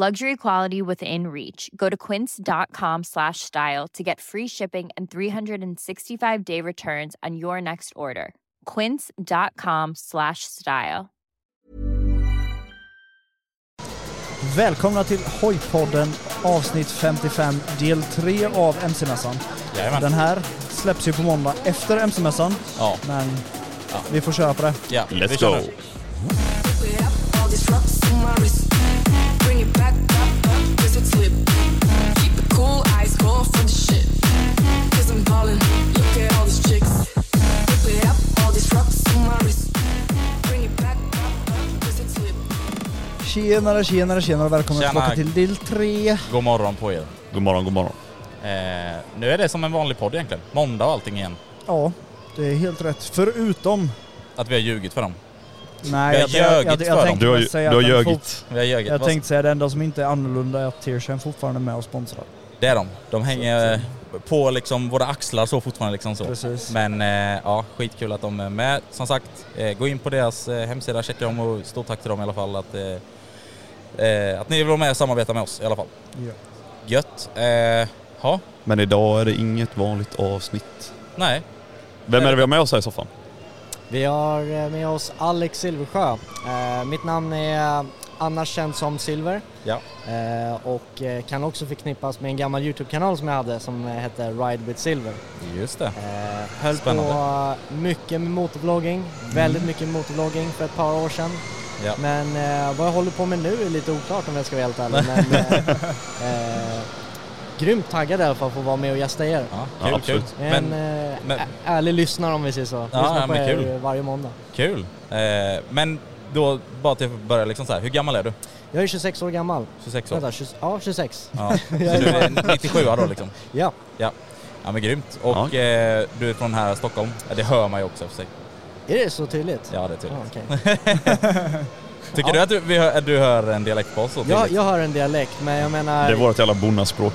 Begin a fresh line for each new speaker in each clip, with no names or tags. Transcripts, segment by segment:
Luxury quality within reach. Go to quince.com slash style to get free shipping and 365 day returns on your next order. Quince.com slash style.
Välkomna till Hojpodden avsnitt 55 del 3 av MC-mässan.
Jajamän.
Den här släpps ju på måndag efter MC-mässan.
Ja.
Men vi får köra på det.
Ja,
Let's go.
Tjenare, tjenare, tjenare och välkomna
Tjena.
tillbaka till del 3.
God morgon på er.
God morgon, god morgon.
Eh, nu är det som en vanlig podd egentligen. Måndag och allting igen.
Ja, det är helt rätt. Förutom...
Att vi har ljugit för dem.
Nej,
Vi har
jag, jag,
ljugit
jag, jag
för
tänkte
Du har,
säga
du har
att den
ljugit.
Vi har ljugit.
Jag
Vad-
tänkte säga det enda som inte är annorlunda är att Tearsham fortfarande är med och sponsrar.
Det är de. De hänger på liksom våra axlar så fortfarande liksom så.
Precis.
Men eh, ja, skitkul att de är med. Som sagt, eh, gå in på deras eh, hemsida, checka dem och stort tack till dem i alla fall att, eh, eh, att ni vill vara med och samarbeta med oss i alla fall.
Ja.
Gött. Eh, ja,
Men idag är det inget vanligt avsnitt.
nej.
Vem är det vi har med oss här i soffan?
Vi har eh, med oss Alex Silversjö. Eh, mitt namn är annars känd som Silver
Ja.
eh, och eh, kan också förknippas med en gammal Youtube-kanal som jag hade som hette Ride with Silver.
Just det.
Eh, höll
Spännande.
på mycket med motorvlogging, väldigt mycket motorvlogging för ett par år sedan.
Ja.
Men eh, vad jag håller på med nu är lite oklart om jag ska vara helt ärlig. Men, eh, eh, grymt taggad i alla fall för att få vara med och gästa er.
Ja,
Ja,
kul,
absolut.
kul.
En
Men
eh,
men-
ärlig lyssnare om vi säger så.
Ja,
Lyssnar
ja,
på
men
er
kul.
varje måndag.
Kul. Eh, men då, bara till att börja liksom så här, hur gammal är du?
Jag är 26 år gammal.
26 år?
Vänta, 20, ja 26.
Ja. Så du är 97 då liksom?
Ja.
Ja. Ja men grymt. Och eh, du är från här Stockholm? Ja, det hör man ju också för sig.
Är det så tydligt?
Ja det är
Ja,
tydligt.
okej.
Tycker
Ja.
du att du, vi hör, du hör en dialekt på oss så
jag, jag hör en dialekt men jag menar,
Det är vårt jävla bonnaspråk.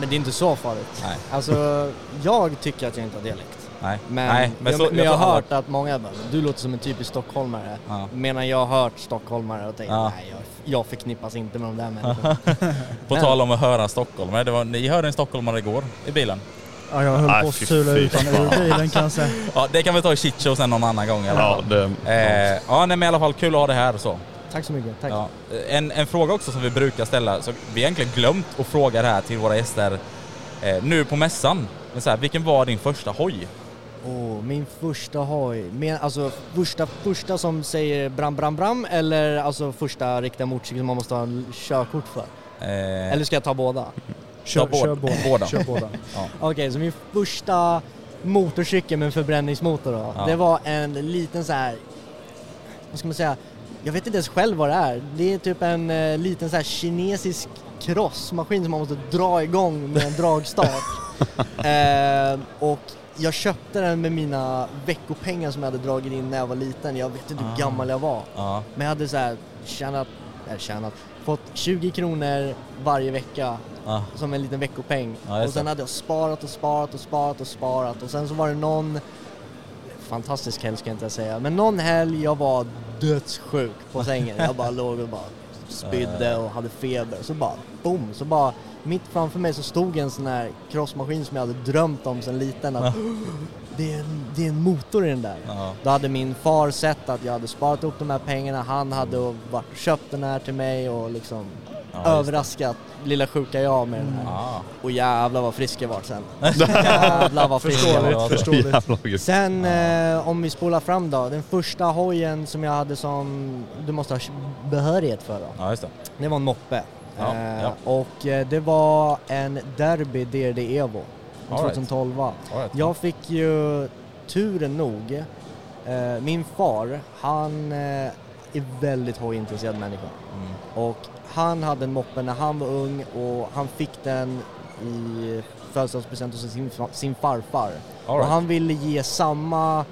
Men det är inte så farligt.
Nej.
Alltså, jag tycker att jag inte har dialekt.
Nej.
Men,
Nej, men,
jag,
så,
men jag
tror
har hört att många bara, du låter som en typisk stockholmare.
Ja.
Medan jag har hört stockholmare och tänkt,
Ja.
nej jag, jag förknippas inte med de där människorna.
På
Men-
tal om att höra stockholmare, det var, ni hörde en stockholmare igår i bilen.
Ja, jag höll
Nej,
på att sula ut honom ur bilen kan jag säga.
Ja det kan vi ta i shitshow sen någon annan gång i alla
Ja,
fall.
det,
Eh, ja nej, men i alla fall kul att ha det här och så.
Tack så mycket, tack.
Ja. En, en fråga också som vi brukar ställa, så vi har egentligen glömt att fråga det här till våra gäster eh, nu på mässan. Men så här, vilken var din första hoj?
Åh, min första hoj. Men, alltså första, första som säger bram bram bram eller alltså första riktiga motorcykel som man måste ha en körkort för?
Eh,
Eller ska jag ta båda?
Kör,
Ja, båda.
kör båda.
Båda.
Kör båda.
Okej, så min första motorcykel med en förbränningsmotor då,
Ja.
det var en liten så här. vad ska man säga, jag vet inte ens själv vad det är. Det är typ en eh, liten så här kinesisk crossmaskin som man måste dra igång med en dragstart. eh, och jag köpte den med mina veckopengar som jag hade dragit in när jag var liten. Jag vet inte hur
Ah.
gammal jag var.
ja.
Men jag hade så här tjänat, eller tjänat, fått 20 kronor varje vecka
Ja.
som en liten veckopeng.
Ja,
och sen hade jag sparat och sparat och sparat och sparat och sen så var det någon fantastisk helg ska jag inte säga, men någon helg jag var dödssjuk på sängen. Jag bara låg och bara spydde och hade feber. Så bara boom, så bara mitt framför mig så stod en sån här crossmaskin som jag hade drömt om sedan liten. Att, det, är en, det är en motor i den där.
Ja.
Då hade min far sett att jag hade sparat upp de här pengarna, han hade varit, köpt den här till mig och liksom
Ja,
överraskat lilla sjuka jag med den här.
Ja.
Och jävlar vad frisk jag vart sen. jävlar vad frisk jag vart.
Förståeligt.
Sen eh, om vi spolar fram då, den första hojen som jag hade som du måste ha behörighet för då.
ja, just det.
Det var en moppe.
Ja,
eh,
ja.
Och eh, det var en Derby DRD Evo
All right.
2012.
All right.
Jag fick ju turen nog, eh, min far, han eh, är väldigt hojintresserad människa.
Mm.
Och han hade en moppe när han var ung och han fick den i födelsedagspresent hos sin, sin farfar.
All
Och
right.
han ville ge samma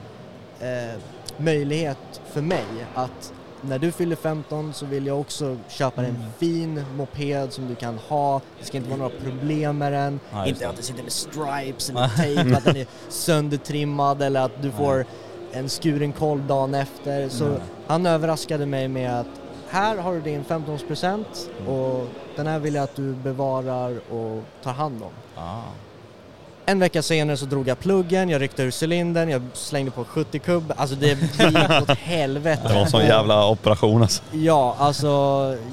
eh, möjlighet för mig att när du fyller 15 så vill jag också köpa
Mm.
en fin moped som du kan ha. Det ska inte vara några problem med den.
Just
inte att det sitter med stripes eller tejp, att den är söndertrimmad eller att du får en skuren kolv dagen efter. Så
Nej.
han överraskade mig med att här har du din 15-årspresent
Mm.
och den här vill jag att du bevarar och tar hand om.
Ah.
En vecka senare så drog jag pluggen, jag ryckte ur cylindern, jag slängde på 70 kubb. Alltså det, gick åt helvete.
Det var en sån jävla operation alltså.
Ja, alltså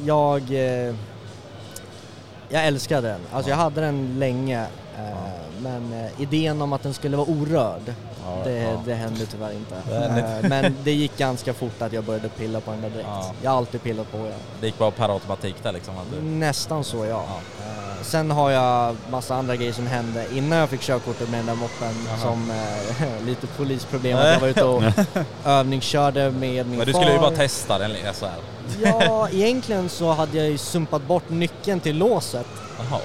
jag... Eh, jag älskade den. Alltså jag hade den länge. Eh, men eh, idén om att den skulle vara orörd,
Ja,
det,
ja.
det hände tyvärr inte. Eh, men det gick ganska fort att jag började pilla på den där direkt.
Ja.
Jag har alltid pillat på den.
Det gick bara per automatik där liksom? Du...
Nästan så ja.
Ja.
Eh, sen har jag massa andra grejer som hände innan jag fick körkortet med den där moppen
Jaha.
som eh, lite polisproblem att jag var ute och övningskörde med min
Men du
far.
skulle ju bara testa den lite så här.
Ja, egentligen så hade jag ju sumpat bort nyckeln till låset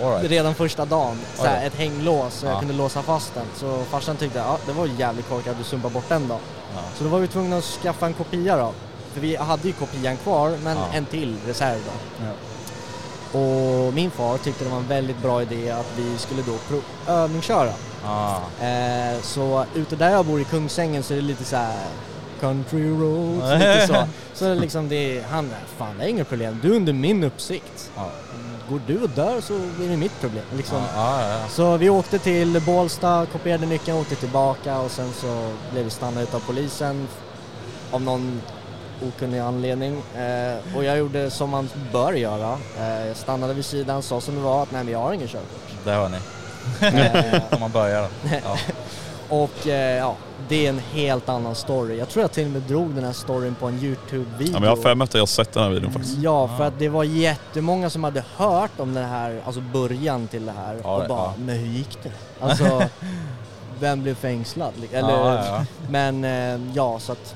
all right.
redan första dagen. Så här, ett hänglås så jag
Ja.
kunde låsa fast den. Så farsan tyckte ja det var jävligt korkat att du sumpade bort den då.
Ja.
Så då var vi tvungna att skaffa en kopia då. För vi hade ju kopian kvar men en till reserv då. Och min far tyckte det var en väldigt bra idé att vi skulle då övningsköra.
Ah.
Eh, så ute där jag bor i Kungsängen så är det lite så här country roads, lite så. Så det liksom det, han, fan det är inget problem, du är under min uppsikt.
Ja.
Går du och dör så är det mitt problem. Liksom.
Ja, ja, ja.
Så vi åkte till Bålsta, kopierade nyckeln, åkte tillbaka och sen så blev vi stannade utav polisen av någon okunnig anledning. Eh, och jag gjorde som man bör göra. Eh, jag stannade vid sidan, sa som det var att nej men jag har ingen körkort.
Det hör ni.
Eh,
Om man börjar. Ja.
och eh, ja, det är en helt annan story. Jag tror jag till och med drog den här storyn på en Youtube-video.
Ja, men jag har för mig att jag har sett den här videon faktiskt.
Ja, för att det var jättemånga som hade hört om den här, alltså början till det här
Ja,
och bara,
ja.
men hur gick det? Alltså, vem blev fängslad? Eller,
Ja, ja, ja.
Men eh, ja, så att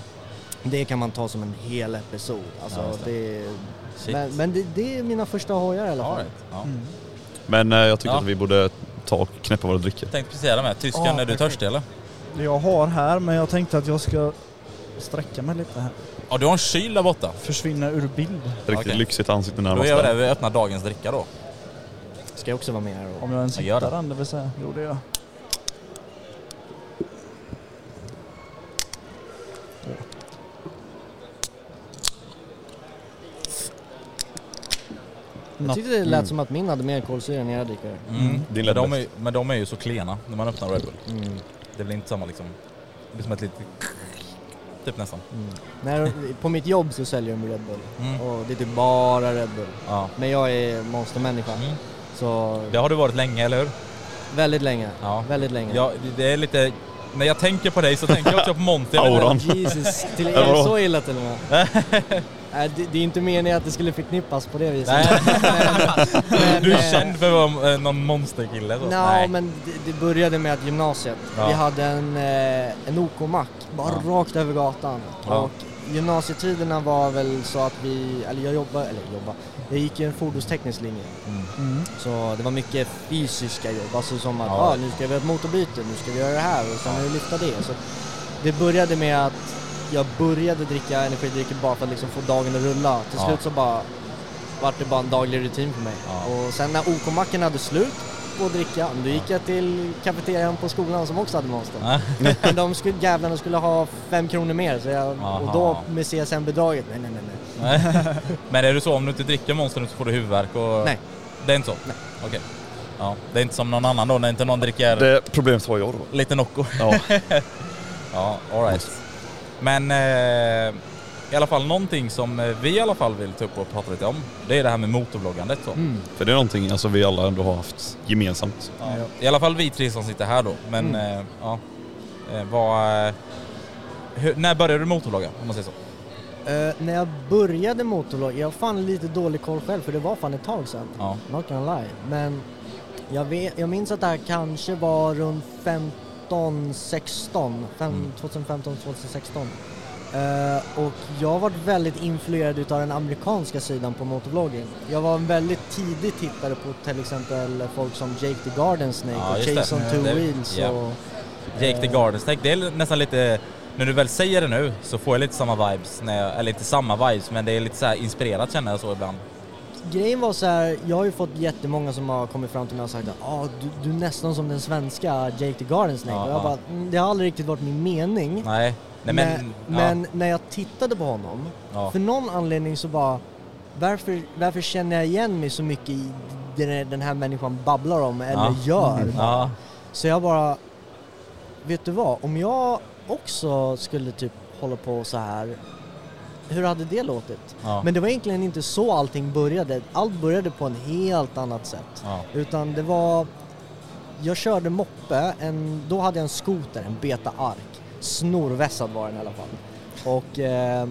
det kan man ta som en hel episod. Alltså,
Ja,
det.
Shit.
men men det, det är mina första hojar i alla
All
fall.
right. Ja.
Men eh, jag tycker
Ja.
att vi borde ta och knäppa våra drycker.
Tänkte precis säga det med. Tysken,
Ja,
är du törstig eller?
Jag har här, men jag tänkte att jag ska sträcka mig lite här.
Ja, du har en kyl där borta.
Försvinna ur bild.
Riktigt
Okej.
lyxigt ansikte
Då
närmast.
gör vi det. Vi öppnar dagens dricka då.
Ska jag också vara med här? Och...
Om jag ens hittar
det.
den, det vill säga. Jo, det gör jag.
Jag tyckte det lät som att min hade mer kolsyra än era drickor.
Mm.
Din
Men, de är, men de är ju så klena när man öppnar Red Bull.
Mm.
Det blir inte samma liksom... Det blir som ett litet... Typ nästan.
Mm. När, på mitt jobb så säljer de Red Bull
Mm.
och det är typ bara Red Bull.
Ja.
Men jag är monstermänniska.
Mm.
Så
Det har du varit länge, eller hur?
väldigt länge.
Ja.
Väldigt länge.
Ja, det- är lite... När jag tänker på dig så tänker jag också på Monty.
Auran.
Jesus, till
vadå?
så illa till och med? Nej, det, det är inte meningen att det skulle förknippas på det viset.
Nej.
men,
Du
eh,
är känd för att vara eh, någon monsterkille så.
Nå, men det, det började med att gymnasiet,
Ja.
vi hade en, eh, en OK-mack bara
Ja.
rakt över gatan.
Ja.
Och gymnasietiderna var väl så att vi, eller jag jobbade, eller jobba, jag gick ju en fordonsteknisk linje.
Mm.
Mm.
Så det var mycket fysiska jobb, alltså som att
Ja.
ah, nu ska vi ha ett motorbyte, nu ska vi göra det här och sen ja. lyfta det. Så det började med att jag började dricka energidrycker bara för att liksom få dagen att rulla. Till
Ja.
slut så bara vart det bara en daglig rutin för mig.
Ja.
Och sen när OK-macken hade slut på att dricka, då gick jag till kafeterian på skolan som också hade Monster.
Ja.
Men de skulle, jävlarna skulle ha fem kronor mer så jag, och då med CSN-bidraget, nej nej nej nej.
Men är det så om du inte dricker Monster så får du huvudvärk och...
Nej.
Det är inte så?
Nej.
Okej. Ja, det är inte som någon annan då när inte någon dricker
Det problemet har jag då.
lite Nocco.
Ja.
Ja, alright. Men eh, i alla fall någonting som eh, vi i alla fall vill ta upp och prata lite om. Det är det här med motorvloggandet så.
Mm.
För det är någonting alltså, vi alla ändå har haft gemensamt.
Ja. I alla fall vi tre som sitter här då. Men
Mm.
eh, ja, eh, vad... Eh, hur, när började du motorvlogga om man säger så?
Eh, när jag började motorlogga, jag har fan lite dålig koll själv för det var fan ett tag sedan.
Ja.
Not gonna lie. Men jag, vet, jag minns att det här kanske var runt 15, 16, fem,
Mm.
2015, 2016. Eh, och jag var väldigt influerad utav den amerikanska sidan på motorvlogging. Jag var en väldigt tidig tittare på till exempel folk som Jake the Garden Snake
Ja,
och
det.
Jason
Ja,
Two
det-
Wheels
ja.
och...
Jake the
eh,
Garden Snake, det är nästan lite... När du väl säger det nu så får jag lite samma vibes, jag, eller inte samma vibes men det är lite så här inspirerat känner jag så ibland.
Grejen var så här, jag har ju fått jättemånga som har kommit fram till mig och sagt att ah, du, du är nästan som den svenska Jake the Garden Snake.
Ja,
och jag
ja.
bara, mm, det har aldrig riktigt varit min mening.
Nej, nej men...
men
ja,
men när jag tittade på honom,
ja.
för någon anledning så bara, varför, varför känner jag igen mig så mycket i det den här människan babblar om eller gör?
Ja,
Så jag bara, vet du vad, om jag också skulle typ hålla på så här, hur hade det låtit?
ja,
Men det var egentligen inte så allting började. Allt började på en helt annat sätt.
ja.
Utan det var... Jag körde moppe, en, då hade jag en skoter, en Beta Ark. Snorvässad var den i alla fall. Och eh,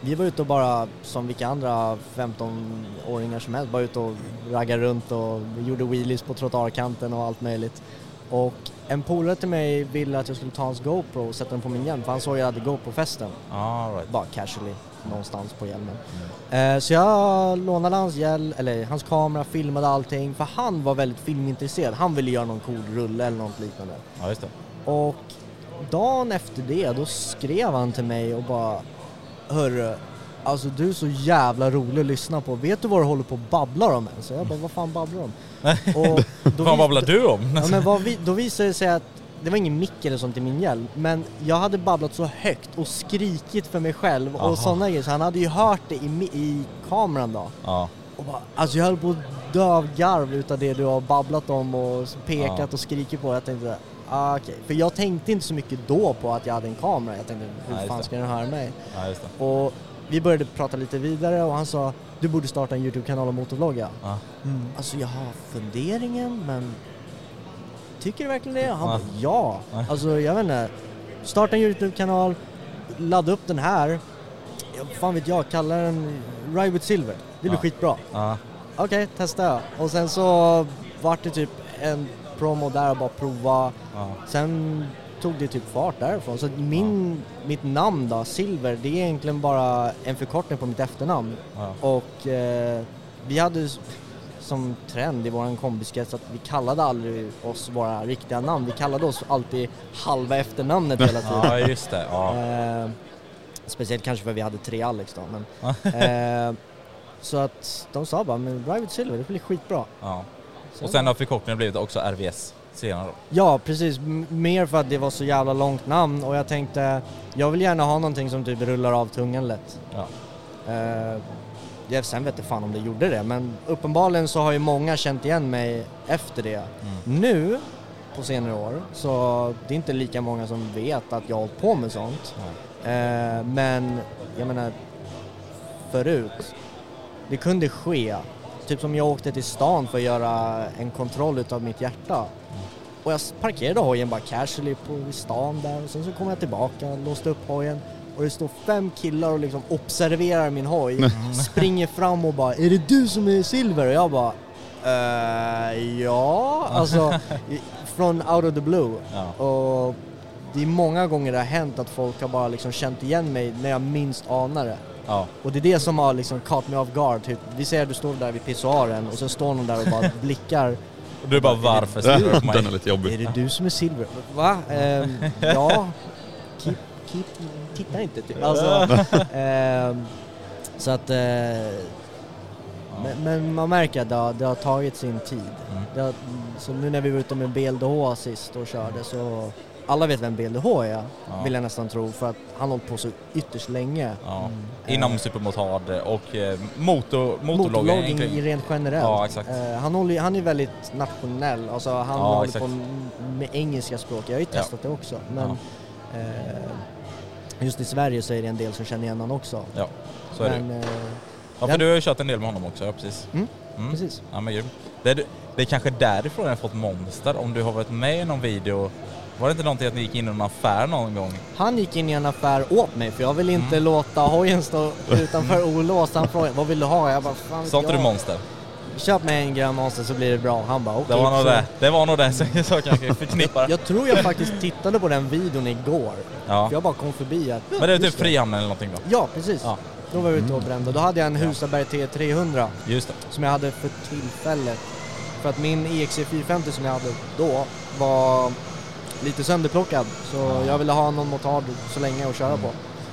vi var ute och bara, som vilka andra 15-åringar som helst, bara ute och raggade runt och gjorde wheelies på trottoarkanten och allt möjligt. Och en polare till mig ville att jag skulle ta hans GoPro och sätta den på min hjälm, för han såg att jag hade GoPro-fästen
All right.
bara casually någonstans på hjälmen. Eh, så jag lånade hans hjälm, eller hans kamera, filmade allting för han var väldigt filmintresserad. Han ville göra någon cool rulle eller något liknande.
Ja, just det.
Och dagen efter det då skrev han till mig och bara Hörru, alltså du är så jävla rolig att lyssna på. Vet du vad du håller på och babblar om ens? Så jag bara, vad fan babblar du om? Och då
Vad babblar du om?
Ja, men vad vi, då visade det sig att det var ingen mick eller sånt i min hjälm, men jag hade babblat så högt och skrikit för mig själv
Aha.
och sådana grejer, så han hade ju hört det i, i kameran då.
Ja,
Och bara, alltså jag höll på att dö av garv utav det du har babblat om och pekat
Ja.
och skrikit på. Jag tänkte, ah, okej. För jag tänkte inte så mycket då på att jag hade en kamera. Jag tänkte, hur
just
fan ska den höra mig?
det.
Och vi började prata lite vidare och han sa, du borde starta en YouTube-kanal och motorvlogga.
Ja.
Mm.
Alltså jag har funderingen men tycker du verkligen det? Han
Ja.
bara ja.
Ja.
Alltså jag vet inte. Starta en YouTube-kanal, ladda upp den här. Ja, fan vet jag, kalla den Ride with Silver. Det blir
Ja.
skitbra.
Ja,
Okej, testa jag. Och sen så vart det typ en promo där och bara prova.
ja,
Sen tog det typ fart därifrån. Så min, mitt namn då, Silver, det är egentligen bara en förkortning på mitt efternamn.
ja.
Och eh, vi hade som trend i våran kompiskrets att vi kallade aldrig oss våra riktiga namn. Vi kallade oss alltid halva efternamnet hela tiden.
ja just det. Ja.
Eh, speciellt kanske för vi hade tre Alex då. Men, eh, så att de sa bara, men with Silver, det blir skitbra.
ja. Och sen har förkortningen blivit också RVS senare.
Ja, precis. M- mer för att det var så jävla långt namn och jag tänkte, jag vill gärna ha någonting som typ rullar av tungan lätt.
Ja.
Eh, jag sen vet jag fan om det gjorde det, men uppenbarligen så har ju många känt igen mig efter det.
Mm.
Nu, på senare år, så det är inte lika många som vet att jag har hållit på med sånt. Eh, men jag menar, förut, det kunde ske. Typ som jag åkte till stan för att göra en kontroll utav mitt hjärta. Och jag parkerade hojen bara casually på stan där och sen så kom jag tillbaka, låste upp hojen och det står fem killar och liksom observerar min hoj, springer fram och bara ”Är det du som är Silver?” och jag bara eh, ja, alltså från out of the blue.
Ja.
Och det är många gånger det har hänt att folk har bara liksom känt igen mig när jag minst anar det.
Ja.
Och det är det som har liksom caught me off guard. Typ, vi säger att du står där vid pissoaren och så står någon där och bara blickar.
Och du bara varför ser du på mig?
Den är lite
Är
jobbig.
det du som är Silver? Va? Ehm, ja. Keep, keep, titta inte typ. Alltså, ehm, så att... eh, Men, men man märker att det har, det har tagit sin tid.
Mm.
Det har, så nu när vi var ute med BLDH sist och körde så alla vet vem BLDH är,
Ja.
vill jag nästan tro, för att han har hållit på så ytterst länge.
Ja.
Eh.
Inom supermotard och eh, motor, motorlogging
rent generellt.
Ja.
Eh, han, håller, han är väldigt nationell, alltså han
Ja,
håller
exakt.
på med engelska språk. Jag har ju testat det också. Men eh, just i Sverige så är det en del som känner igen honom också.
Ja, så är det
men, eh,
Ja, för du har ju kört en del med honom också, ja precis.
Mm,
Mm.
precis.
Ja men. Det är, det är kanske därifrån jag har fått monster, om du har varit med i någon video. Var det inte någonting att ni gick in i någon affär någon gång?
Han gick in i en affär åt mig för jag vill inte
Mm.
låta hojen stå utanför olåst. Han frågade vad vill du ha? Jag bara, fan
Sa inte du monster?
Köp mig en gram monster så blir det bra. Han bara okej.
Det var nog
så-
det. Det var nog det som jag kanske förknippar.
Jag tror jag faktiskt tittade på den videon igår.
Ja.
För jag bara kom förbi att...
Men det är typ Frihamnen eller någonting då?
Ja, precis.
Ja.
Då var jag ute och brände. Då hade jag en Husaberg T300
Just det.
som jag hade för tillfället. För att min EXC 450 som jag hade då var lite sönderplockad. Så jag ville ha någon motard så länge att köra på.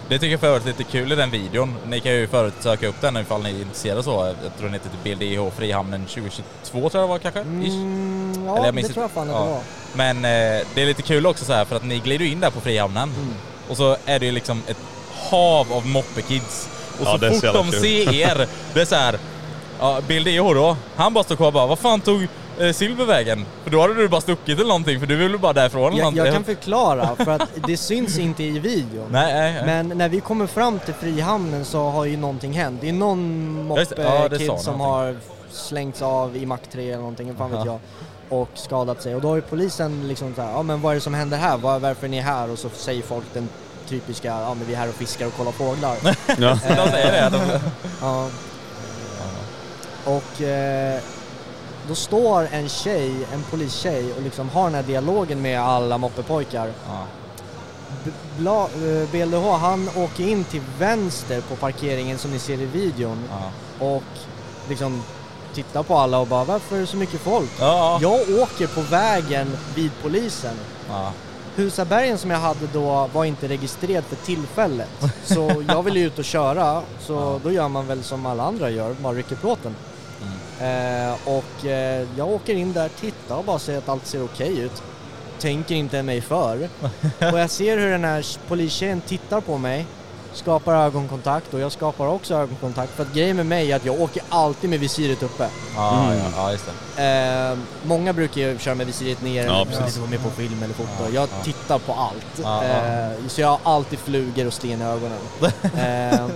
Det tycker jag för övrigt är lite kul i den videon. Ni kan ju förut söka upp den ifall ni är intresserade så. Jag tror den heter typ BLDH Frihamnen 2022 tror jag var kanske?
Mm,
Eller
ja,
jag
det tror jag fan att
ja.
det var.
Men eh, det är lite kul också så här för att ni glider in där på Frihamnen
Mm.
och så är det ju liksom ett hav av moppekids. Och
Ja,
så
så
fort
jävla
de
kul.
ser er, det är så här. Ja, Bill D.H. då, han bara står kvar och bara, vad fan tog eh, Silver vägen? För då hade du bara stuckit eller någonting för du ville bara därifrån eller
Jag, jag kan förklara, för att det syns inte i videon.
Nej, nej, nej.
Men när vi kommer fram till Frihamnen så har ju någonting hänt. Det är någon
ja,
moppe-kid som
någonting.
har slängts av i Mac 3 eller någonting, fan vet jag. Och skadat sig. Och då har ju polisen liksom såhär, ja men vad är det som händer här? Var, varför är ni här? Och så säger folk den typiska, ja men vi är här och fiskar och kollar fåglar.
Ja.
De säger det.
Ja. Och eh, då står en tjej, en polistjej och liksom har den här dialogen med alla moppepojkar.
Ja.
Bla, eh, BLDH han åker in till vänster på parkeringen som ni ser i videon
Ja.
och liksom tittar på alla och bara varför är det så mycket folk?
Ja.
Jag åker på vägen vid polisen.
Ja.
Husabergen som jag hade då var inte registrerad för tillfället. Så jag ville ut och köra, så då gör man väl som alla andra gör, bara rycker plåten. Eh, och eh, jag åker in där, tittar och bara ser att allt ser okej ut. Tänker inte mig för. och jag ser hur den här polistjejen tittar på mig, skapar ögonkontakt och jag skapar också ögonkontakt. För att grejen med mig är att jag åker alltid med visiret uppe.
Ja,
Mm.
ja, ja, just det.
Eh, många brukar ju köra med visiret ner,
Ja,
eller
precis.
lite mer på film eller foto.
Ja,
jag
ja.
tittar på allt.
Ja.
Eh, så jag har alltid flugor och sten i ögonen. eh,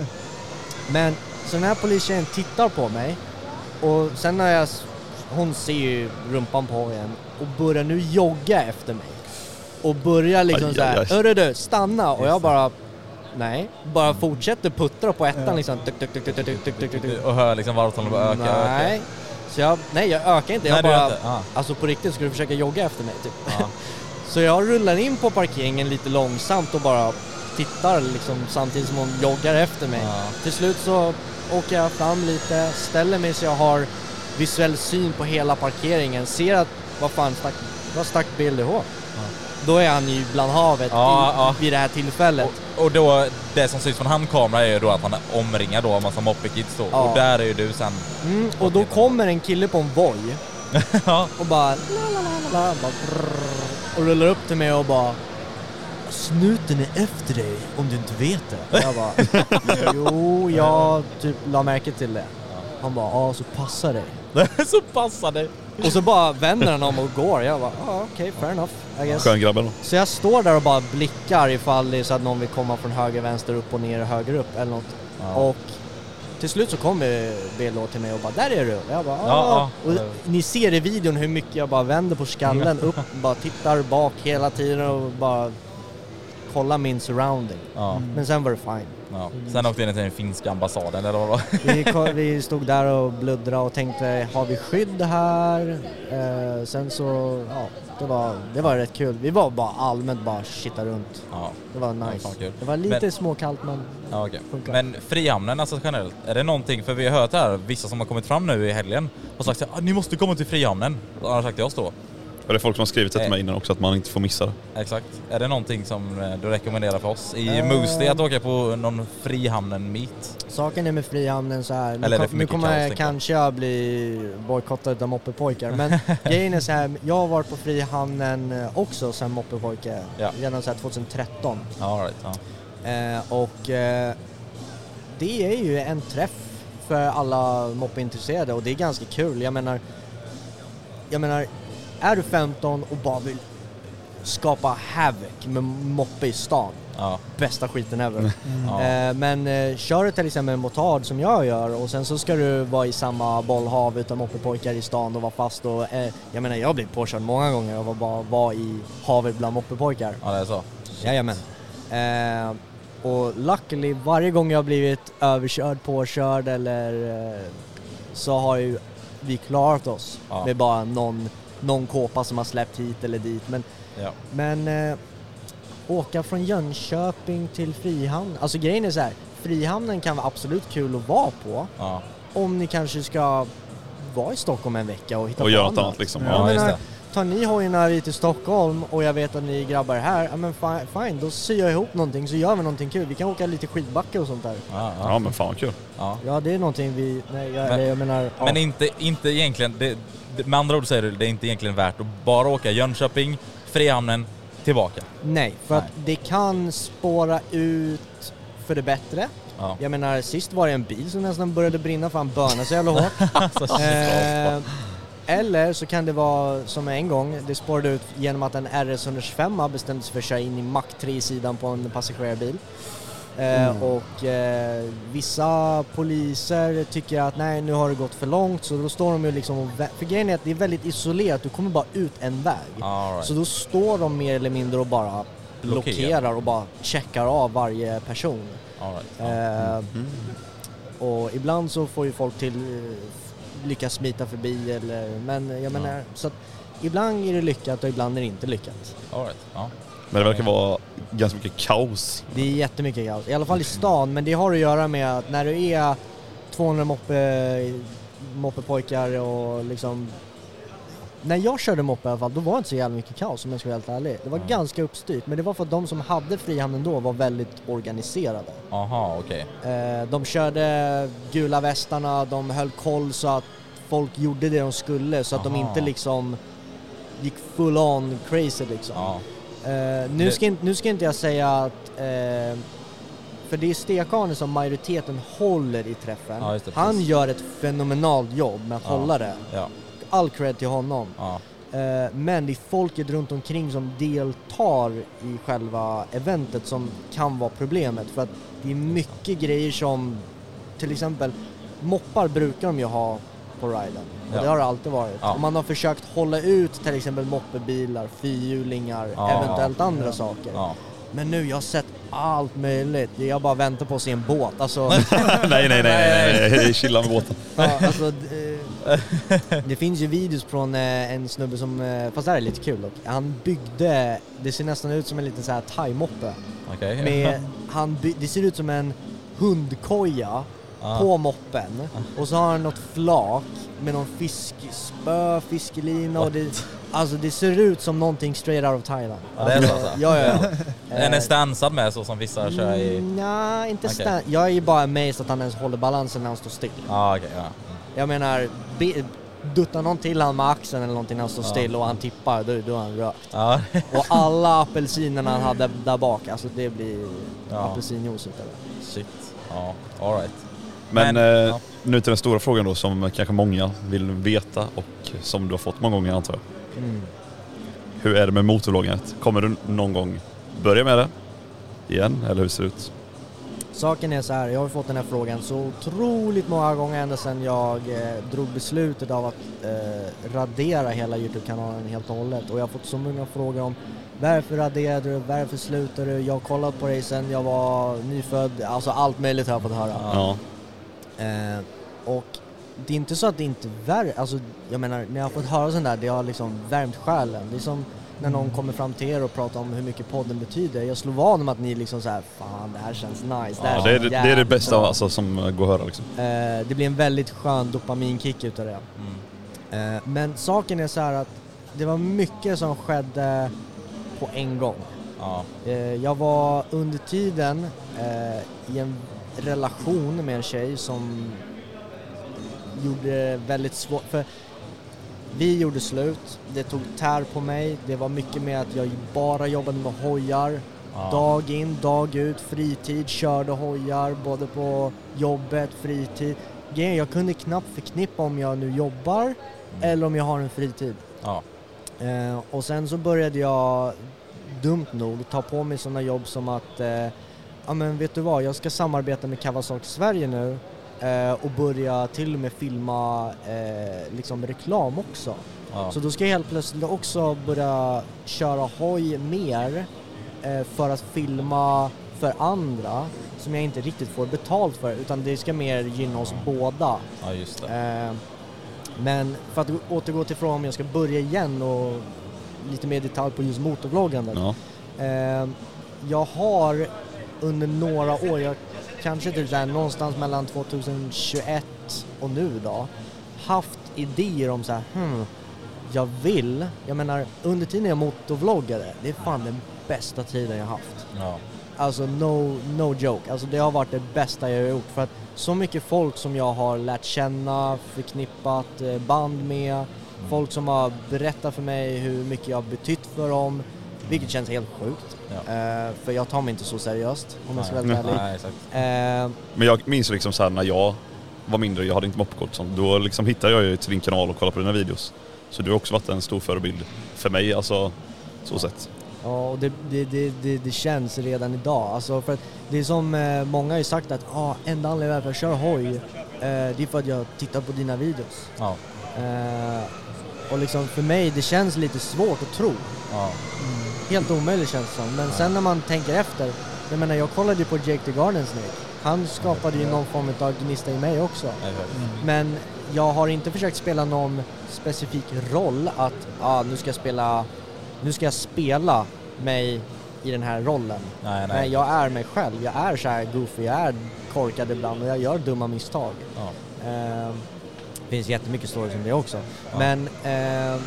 men så den här polistjejen tittar på mig och sen när jag, hon ser ju rumpan på en och börjar nu jogga efter mig. Och börjar liksom
aj,
såhär,
aj, aj.
hörru du, stanna! Och jag bara, nej. Bara fortsätter puttra på ettan ja. liksom. Tuk, tuk, tuk, tuk, tuk, tuk, tuk.
Och hör liksom varvtalen bara öka,
nej.
öka.
Så jag, nej jag ökar inte. Jag bara,
inte. Ah.
alltså på riktigt skulle du försöka jogga efter mig typ.
Ah.
Så jag rullar in på parkeringen lite långsamt och bara tittar liksom samtidigt som hon joggar efter mig.
Ah.
Till slut så åker jag fram lite, ställer mig så jag har visuell syn på hela parkeringen, ser att vad fan stack, vad stack BLDH? Då är han ju bland havet
Ja,
i,
ja.
vid det här tillfället.
Och, och då, det som syns från handkamera är ju då att han är omringad då av massa moppekids då.
Ja.
Och där är ju du sen.
Mm, och då kommer en kille på en Voi
ja.
och bara, la, la, la, la, la, bara brrr, och rullar upp till mig och bara Snuten är efter dig om du inte vet det. Jag bara, jo, jag typ la märke till det. Han bara, ja så passa dig.
så passar det.
Och så bara vänder han om och går. Jag bara, ja okej, fair enough, I guess.
Skön grabben.
Så jag står där och bara blickar ifall det är så att någon vill komma från höger, vänster, upp och ner, höger, upp eller något.
Ja.
Och till slut så kommer BLO till mig och bara ”Där är du!” Jag bara
Ja,
ah.
ja.
Och ni ser i videon hur mycket jag bara vänder på skallen upp, bara tittar bak hela tiden och bara kollar min surrounding.
Ja.
Men sen var det fine.
ja. Sen åkte in till den finska ambassaden eller vad det var.
Vi, vi stod där och bluddrade och tänkte, har vi skydd här? Eh, sen så, ja, det var, det var rätt kul. Vi var bara allmänt bara shitta runt.
Ja.
Det var nice.
fan kul.
det var lite
Men-
småkallt men
Ja.
Funkar.
Men Frihamnen alltså generellt, är det någonting, för vi har hört här, vissa som har kommit fram nu i helgen har sagt att ah, ni måste komma till Frihamnen. Har sagt till oss då.
Och det är folk som har skrivit det till
Eh.
mig innan också att man inte får missa det.
Exakt. Är det någonting som eh, du rekommenderar för oss i
Eh.
Moosty att åka på någon Frihamnen-meet?
Saken är med Frihamnen så här. Nu, kom, nu kommer
kaos,
jag kanske jag bli bojkottad av moppepojkar men grejen är så här. jag har varit på Frihamnen också sen moppepojke,
Ja.
redan så här 2013.
Ja, all right, ja.
Eh, och eh, det är ju en träff för alla moppeintresserade och det är ganska kul. Jag menar, jag menar, är du 15 och bara vill skapa havoc med moppe i stan,
ja.
bästa skiten ever.
Ja.
Eh, men eh, kör du till exempel en motard som jag gör och sen så ska du vara i samma bollhav utan moppepojkar i stan och vara fast och eh, jag menar jag har blivit påkörd många gånger och var bara var i havet bland moppepojkar.
ja, det är så.
Jajamän. Eh, och luckily varje gång jag har blivit överkörd, påkörd eller eh, så har ju vi klarat oss
Ja.
med bara någon, någon kåpa som har släppt hit eller dit. Men,
Ja.
men eh, åka från Jönköping till Frihamn, alltså grejen är så här. Frihamnen kan vara absolut kul att vara på
Ja.
om ni kanske ska vara i Stockholm en vecka och hitta
Och
på
göra något annat liksom.
Jag
Ja, just
menar,
det.
tar ni hojarna hit till Stockholm och jag vet att ni grabbar är här, ja men fine, fine, då syr jag ihop någonting så gör vi någonting kul. Vi kan åka lite skidbacke och sånt där.
Ja,
Ja
ja.
men fan vad kul.
ja.
Ja, det är någonting vi, nej jag,
Men-
jag menar, ja.
Men inte, inte egentligen, det, med andra ord säger du, det är inte egentligen värt att bara åka Jönköping, Frihamnen, tillbaka.
nej, för att det kan spåra ut för det bättre.
Ja.
Jag menar, sist var det en bil som nästan började brinna för han bönade så jävla hårt.
Alltså,
Eh, eller så kan det vara som en gång, det spårade ut genom att en RS 125 bestämde sig för att köra in i Mac 3 i sidan på en passagerarbil. Eh, Och eh, vissa poliser tycker att nej nu har det gått för långt så då står de ju liksom och för grejen är att det är väldigt isolerat, du kommer bara ut en väg.
Right.
Så då står de mer eller mindre och bara
Blockerar.
blockerar och bara checkar av varje person.
All right.
Eh, och ibland så får ju folk till eh, lyckas smita förbi eller, men jag menar, så att ibland är det lyckat och ibland är det inte lyckat.
All right. Ja.
Men det verkar vara ganska mycket kaos.
Det är jättemycket kaos, i alla fall i stan, men det har att göra med att när du är 200 moppe, moppepojkar och liksom när jag körde moppe i alla fall, då var det inte så jävla mycket kaos om jag ska vara helt ärlig. Det var ganska uppstyrt, men det var för att de som hade Frihamnen då var väldigt organiserade.
Aha, okej.
Eh, de körde gula västarna, de höll koll så att folk gjorde det de skulle så att de
Aha.
inte liksom gick full on crazy liksom.
Ja.
Eh, nu, ska, nu ska inte jag säga att, eh, för det är Stekane som majoriteten håller i träffen.
Ja, det,
Han gör ett fenomenalt jobb med att
Ja.
hålla det.
Ja.
All cred till honom.
Ja.
Eh, men det är folket runt omkring som deltar i själva eventet som kan vara problemet. För att det är mycket grejer som, till exempel, moppar brukar de ju ha på riden. Och
Ja.
det har det alltid varit.
Ja.
Och man har försökt hålla ut till exempel moppebilar, fyrhjulingar,
Ja.
eventuellt andra saker. Men nu, jag har sett allt möjligt. Jag bara väntar på att se en båt. Alltså,
nej, nej, nej, nej, nej. chilla med båten.
Ja, alltså, d- eh, det finns ju videos från eh, en snubbe som, eh, fast det här är lite kul dock. Han byggde, det ser nästan ut som en liten så här thai-moppe. Han by, det ser ut som en hundkoja På moppen och så har han något flak med någon fiskspö, fiskelina och det, alltså det ser ut som någonting straight out of Thailand.
Ja, det är så alltså?
Ja, ja, ja.
Den är stansad med så som vissa kör i...
Mm, Nej, inte
Okej.
stand. Jag är ju bara amazed att han ens håller balansen när han står still.
Ja, okej. ja.
Jag menar, duttar någon till han med axeln eller någonting när han står
Ja.
still och han tippar, då, då är han rökt.
Ja.
Och alla apelsinerna han hade där bak, alltså det blir
Ja.
apelsinjuice utav det.
Shit. Ja, all right.
Men,
Men,
eh,
ja.
nu till den stora frågan då som kanske många vill veta och som du har fått många gånger antar jag.
Mm.
Hur är det med motorvloggandet? Kommer du någon gång börja med det igen eller hur ser det ut?
Saken är så här, jag har fått den här frågan så otroligt många gånger ända sedan jag eh, drog beslutet av att eh, radera hela Youtube-kanalen helt och hållet och jag har fått så många frågor om varför raderade du, varför slutade du, jag har kollat på dig sedan jag var nyfödd, alltså allt möjligt har jag fått höra.
Ja.
Eh, och det är inte så att det inte värmer, alltså jag menar när jag har fått höra sånt där, det har liksom värmt själen. Det är som när någon kommer fram till er och pratar om hur mycket podden betyder. Jag slår vad om att ni liksom så här, fan det här känns nice.
Ja,
här
det, är, det- det är det bästa
bra."
alltså, som går att höra liksom.
Eh, det blir en väldigt skön dopaminkick utav det.
Mm.
Eh, men saken är så här att det var mycket som skedde på en gång.
Ja.
Eh, jag var under tiden eh, i en relation med en tjej som gjorde väldigt svårt, för vi gjorde slut, det tog tär på mig, det var mycket med att jag bara jobbade med hojar,
Ja.
dag in, dag ut, fritid, körde hojar både på jobbet, fritid. Jag kunde knappt förknippa om jag nu jobbar eller om jag har en fritid.
Ja.
Eh, och sen så började jag, dumt nog, ta på mig sådana jobb som att eh, ja men vet du vad, jag ska samarbeta med Kawasaki Sverige nu eh, och börja till och med filma eh, liksom reklam också.
Ja.
Så då ska jag helt plötsligt också börja köra hoj mer eh, för att filma för andra som jag inte riktigt får betalt för utan det ska mer gynna oss båda.
ja, just det.
Eh, men för att återgå till frågan om jag ska börja igen och lite mer detalj på just motorvloggandet.
Ja.
Eh, jag har under några år, jag kanske typ såhär, någonstans mellan 2021 och nu då, haft idéer om så här, hmm, jag vill, jag menar under tiden jag motorvloggade, det är fan den bästa tiden jag haft.
Ja.
Alltså no, no joke, alltså det har varit det bästa jag har gjort. För att så mycket folk som jag har lärt känna, förknippat eh, band med, folk som har berättat för mig hur mycket jag har betytt för dem, vilket känns helt sjukt.
Ja.
Eh, för jag tar mig inte så seriöst om jag ska vara helt ärlig. Eh,
Men jag minns liksom så här när jag var mindre, jag hade inte moppkort sånt, då liksom hittade jag ju till din kanal och kollade på dina videos. Så du har också varit en stor förebild för mig, alltså så sett.
Ja, och det, det, det, det, känns redan idag. Alltså för att det är som eh, många har ju sagt att ah, enda anledningen till att jag kör hoj, eh, det är för att jag tittar på dina videos.
Ja.
Eh, och liksom för mig, det känns lite svårt att tro.
Ja.
Helt omöjligt känns det som. Men sen när man tänker efter, jag menar jag kollade ju på Jake the Garden Snake. Han skapade ju någon form av gnista i mig också.
Exakt.
Men jag har inte försökt spela någon specifik roll att ah, nu ska jag spela, nu ska jag spela mig i den här rollen.
Nej, nej.
Nej, jag är mig själv. Jag är så här goofy, jag är korkad ibland och jag gör dumma misstag.
Ja.
Eh, det finns jättemycket stories om det också.
Ja.
Men eh,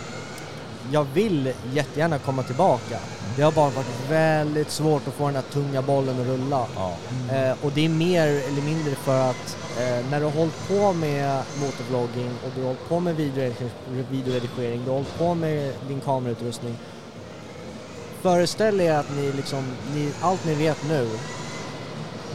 jag vill jättegärna komma tillbaka. Det har bara varit väldigt svårt att få den här tunga bollen att rulla.
Ja.
Eh, och det är mer eller mindre för att eh, när du har hållit på med motorvlogging och du har hållit på med videoredigering, videoredigering du har hållit på med din kamerautrustning. Föreställ er att ni liksom, ni, allt ni vet nu,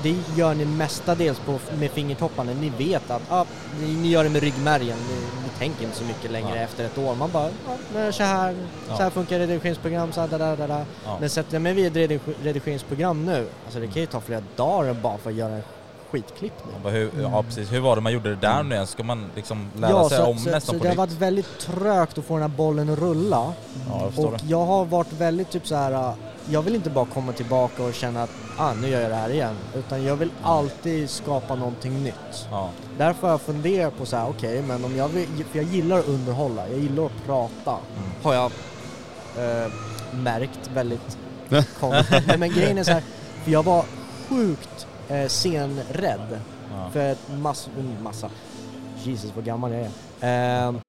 det gör ni mestadels på, med fingertopparna. Ni vet att ah, ni, gör det med ryggmärgen. Ni, ni tänker inte så mycket längre
Ja.
efter ett år. Man bara, ja, det så här,
Ja.
så här funkar redigeringsprogram, så här, da, da, da.
Ja.
Men sätter jag mig vid ett redig- redigeringsprogram nu, alltså det kan ju ta flera dagar bara för att göra en skitklippning.
Bara, hur, ja precis, hur var det man gjorde det där nu igen? Ska man liksom lära sig
så,
om
så,
nästan
så
på
det har
nytt?
varit väldigt trögt att få den här bollen att rulla.
Ja, jag
Och
det.
jag har varit väldigt typ så här. Jag vill inte bara komma tillbaka och känna att ah, nu gör jag det här igen. Utan jag vill alltid skapa någonting nytt.
Ja.
Därför har jag funderat på så här, okej men om jag vill, för jag gillar att underhålla, jag gillar att prata.
Mm.
Har jag eh, märkt väldigt konstigt. Men, men grejen är så här, för jag var sjukt eh, scenrädd.
Ja.
För ett mass, en massa, Jesus vad gammal jag är. Ehm,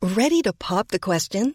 Ready to pop the question?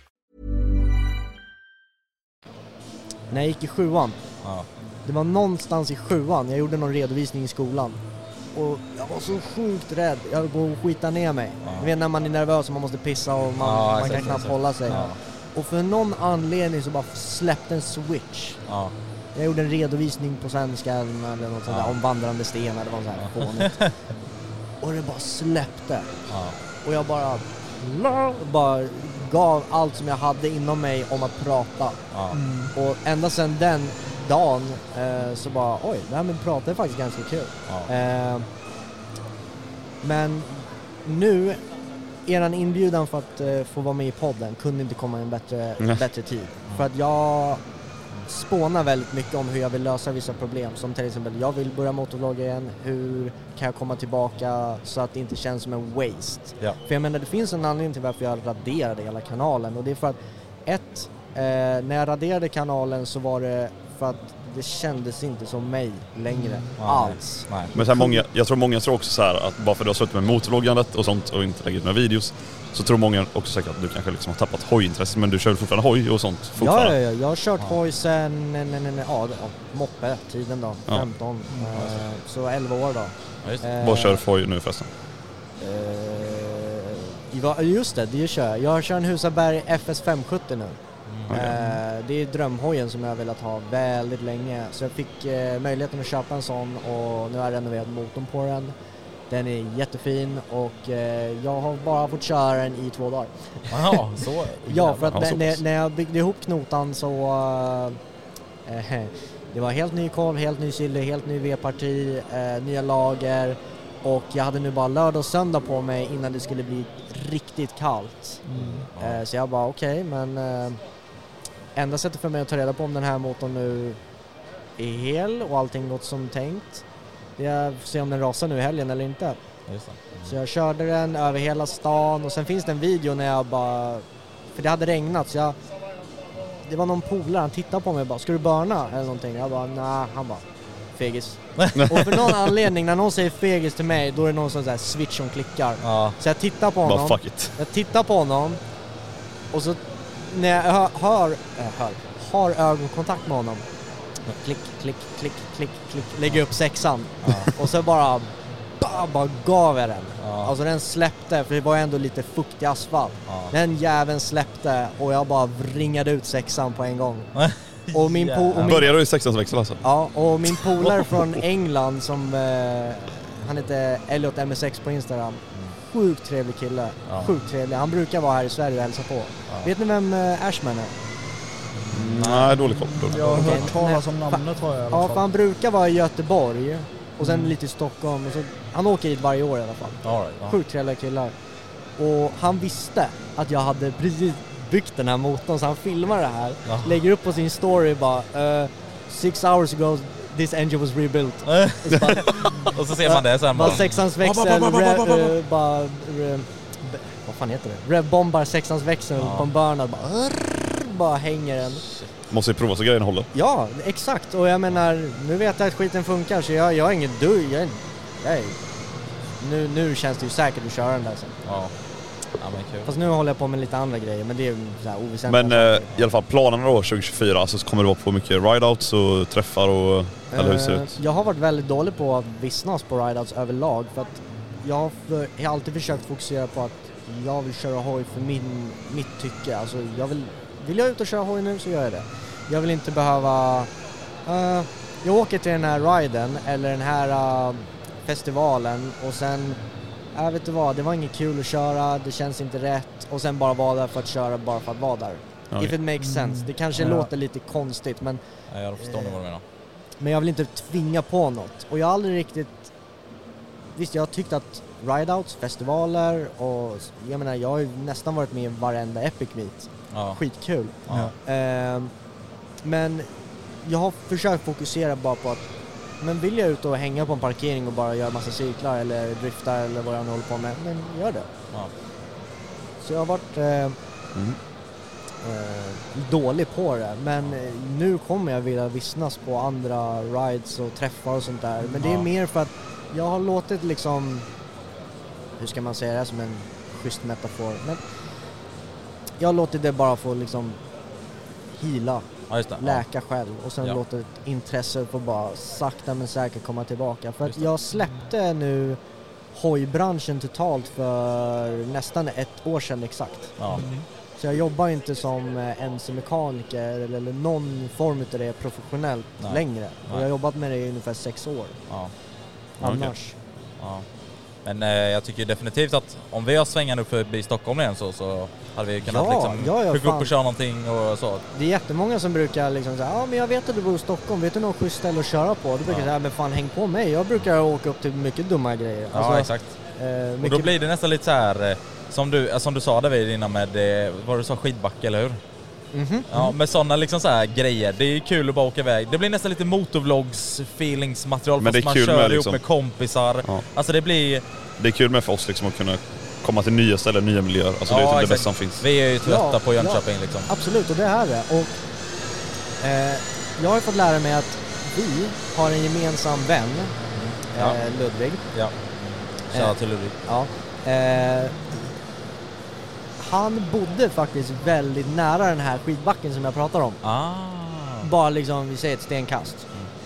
När jag gick i sjuan,
Ja.
det var någonstans i sjuan, jag gjorde någon redovisning i skolan. Och jag var så sjukt rädd, jag på att skita ner mig.
Ja.
Du vet när man är nervös och man måste pissa och man,
Ja,
man kan knappt hålla sig.
Ja.
Och för någon anledning så bara släppte en switch.
Ja.
Jag gjorde en redovisning på svenska eller något sånt där om vandrande stenar, det var så här fånigt. Och det bara släppte. Och jag bara, bara gav allt som jag hade inom mig om att prata.
Ja.
Och ända sedan den dagen eh, så bara, oj, det här med att prata är faktiskt ganska kul.
Ja.
Eh, men nu, eran inbjudan för att eh, få vara med i podden kunde inte komma i en bättre, bättre tid. För att jag spånar väldigt mycket om hur jag vill lösa vissa problem. Som till exempel, jag vill börja motorvlogga igen. Hur kan jag komma tillbaka så att det inte känns som en waste?
Ja.
För jag menar, det finns en anledning till varför jag raderade hela kanalen och det är för att ett, eh, när jag raderade kanalen så var det för att det kändes inte som mig längre
Nej.
alls.
Nej.
Men så här, många, jag tror många tror också så här att bara för att du har suttit med motorvloggandet och sånt och inte lägger ut några videos så tror många också säkert att du kanske liksom har tappat hojintresset men du kör fortfarande hoj och sånt
Ja,
fortfarande.
ja, ja, jag har kört
Ja.
hoj sen, nej, nej, nej, nej, ja, det- ja, moppe, tiden då,
Ja.
15, eh, så 11 år då.
Ja.
Eh,
Vad kör hoj nu förresten?
Eh, ja, just det, det kör jag. Jag kör en Husaberg FS 570 nu.
Mm.
Eh, det är drömhojen som jag har velat ha väldigt länge. Så jag fick eh, möjligheten att köpa en sån och nu har jag renoverat motorn på den. Den är jättefin och eh, jag har bara fått köra den i två dagar.
Jaha, så.
Ja, för att när, när, jag byggde ihop knotan så eh, det var helt ny kolv, helt ny cylinder, helt ny V-parti, eh, nya lager och jag hade nu bara lördag och söndag på mig innan det skulle bli riktigt kallt. Eh, så jag bara okej, men eh, enda sättet för mig att ta reda på om den här motorn nu är hel och allting gått som tänkt är att se om den rasar nu i helgen eller inte.
Det.
Så jag körde den över hela stan och sen finns det en video när jag bara, för det hade regnat så jag, det var någon polare, han tittade på mig och bara, ska du börna eller någonting? Jag bara, nej, han bara, fegis. och för någon anledning, när någon säger fegis till mig, då är det någon sån där switch som klickar.
Ja.
Så jag tittar på honom,
Bara fuck it.
jag tittar på honom och så när jag hör, hör, äh, hör har ögonkontakt med honom, klick, klick, klick, klick, klick, lägger upp sexan och så bara, bara, bara gav jag den.
Ja.
Alltså den släppte, för det var ändå lite fuktig asfalt.
Ja.
Den jäveln släppte och jag bara vringade ut sexan på en gång. Och min, po- och min,
Börjar du i sexans växel alltså?
ja, och min polare från England som, eh, han heter Elliot MS6 på Instagram. Sjukt trevlig kille.
Ja.
Sjukt trevlig. Han brukar vara här i Sverige och hälsa på. Vet ni vem eh, Ashman är?
Nej, dålig koll. Dålig
Jag har hört talas om namnet har jag i alla
Ja, för han brukar vara i Göteborg och sen lite i Stockholm. Och så, han åker hit varje år i alla fall.
All right, ja.
Sjukt trevliga killar. Och han visste att jag hade precis byggt den här motorn så han filmar det här,
Ja.
lägger upp på sin story bara uh, Six hours ago this engine was rebuilt. Och så bara,
Och så ser man det sen
bara
bara.
sexans växel, bara, vad fan heter det? Revbombar sexans växel
Ja.
på en burnad, bara, rrr, bara hänger den.
Måste ju prova så grejen håller.
Ja, exakt. Och jag menar, nu vet jag att skiten funkar så jag, jag är ingen du, jag, är- jag är, nu, nu känns det ju säkert att köra den där sen.
Ja. Ja men kul.
Fast nu håller jag på med lite andra grejer, men det är så här oväsentliga
Men eh, i alla fall planerna då 2024, alltså så kommer det vara på mycket rideouts och träffar och... Eller hur ser det
Eh,
ut?
Jag har varit väldigt dålig på att vissnas på rideouts överlag för att jag har, för, jag har alltid försökt fokusera på att jag vill köra hoj för min, mitt tycke. Alltså jag vill, vill jag ut och köra hoj nu så gör jag det. Jag vill inte behöva... eh, jag åker till den här riden eller den här eh, festivalen och sen, jag vet du vad, det var inget kul att köra, det känns inte rätt och sen bara vara där för att köra bara för att vara där.
Ja,
If it makes sense. Det kanske
Ja.
låter lite konstigt men
Ja, jag förstår nog vad du menar.
men jag vill inte tvinga på något. Och jag har aldrig riktigt... Visst, jag har tyckt att rideouts, festivaler och jag menar, jag har ju nästan varit med i varenda Epic Meet.
Ja.
Skitkul.
Ja.
Ehm, men jag har försökt fokusera bara på att men vill jag ut och hänga på en parkering och bara göra massa cyklar eller drifta eller vad jag nu håller på med, men gör det.
Ja.
Så jag har varit eh,
Mm.
eh, dålig på det. Men eh, nu kommer jag vilja vissnas på andra rides och träffar och sånt där. Men det är
Ja.
mer för att jag har låtit liksom, hur ska man säga det som en schysst metafor? Men jag låtit det bara få liksom hila,
ja, det. Ja.
läka själv och sen
Ja.
låtit intresset få bara sakta men säkert komma tillbaka. För att jag släppte nu hojbranschen totalt för nästan ett år sedan exakt.
Ja.
Så jag jobbar inte som eh, MC-mekaniker eller, någon form av det professionellt
Nej.
längre. Och jag har jobbat med det i ungefär sex år.
Ja.
Annars.
Ja. Men eh, jag tycker definitivt att om vi har svängan upp förbi Stockholm igen så, så hade vi kunnat
Ja,
liksom
ja, ja,
hugga upp och köra någonting och så.
Det är jättemånga som brukar liksom säga ja men jag vet att du bor i Stockholm, vet du något schysst ställe att köra på? Då brukar
Ja.
säga, men fan häng på mig, jag brukar åka upp till mycket dumma grejer.
Ja,
Alltså,
exakt.
eh,
Och
mycket...
då blir det nästan lite så här eh, som du, eh, som du sa David innan med, eh, vad du sa, skidbacke eller hur?
Mhm.
Ja, med sådana liksom så här grejer. Det är kul att bara åka iväg. Det blir nästan lite motovlogs feelingsmaterial
Men
fast
det
man
kul
kör
med
ihop
liksom-
med kompisar.
Ja.
Alltså det blir...
Det är kul med för oss liksom att kunna komma till nya ställen, nya miljöer. Alltså det är
Ja,
typ det
exakt.
bästa som finns.
Vi är ju trötta
Ja,
på Jönköping liksom.
Absolut, och det är det. Och, eh, jag har ju fått lära mig att vi har en gemensam vän,
Ja.
eh, Ludvig.
Ja. Shoutout
Eh.
till Ludvig.
Ja. Eh, han bodde faktiskt väldigt nära den här skidbacken som jag pratar om.
Ah.
Bara liksom, vi säger ett stenkast.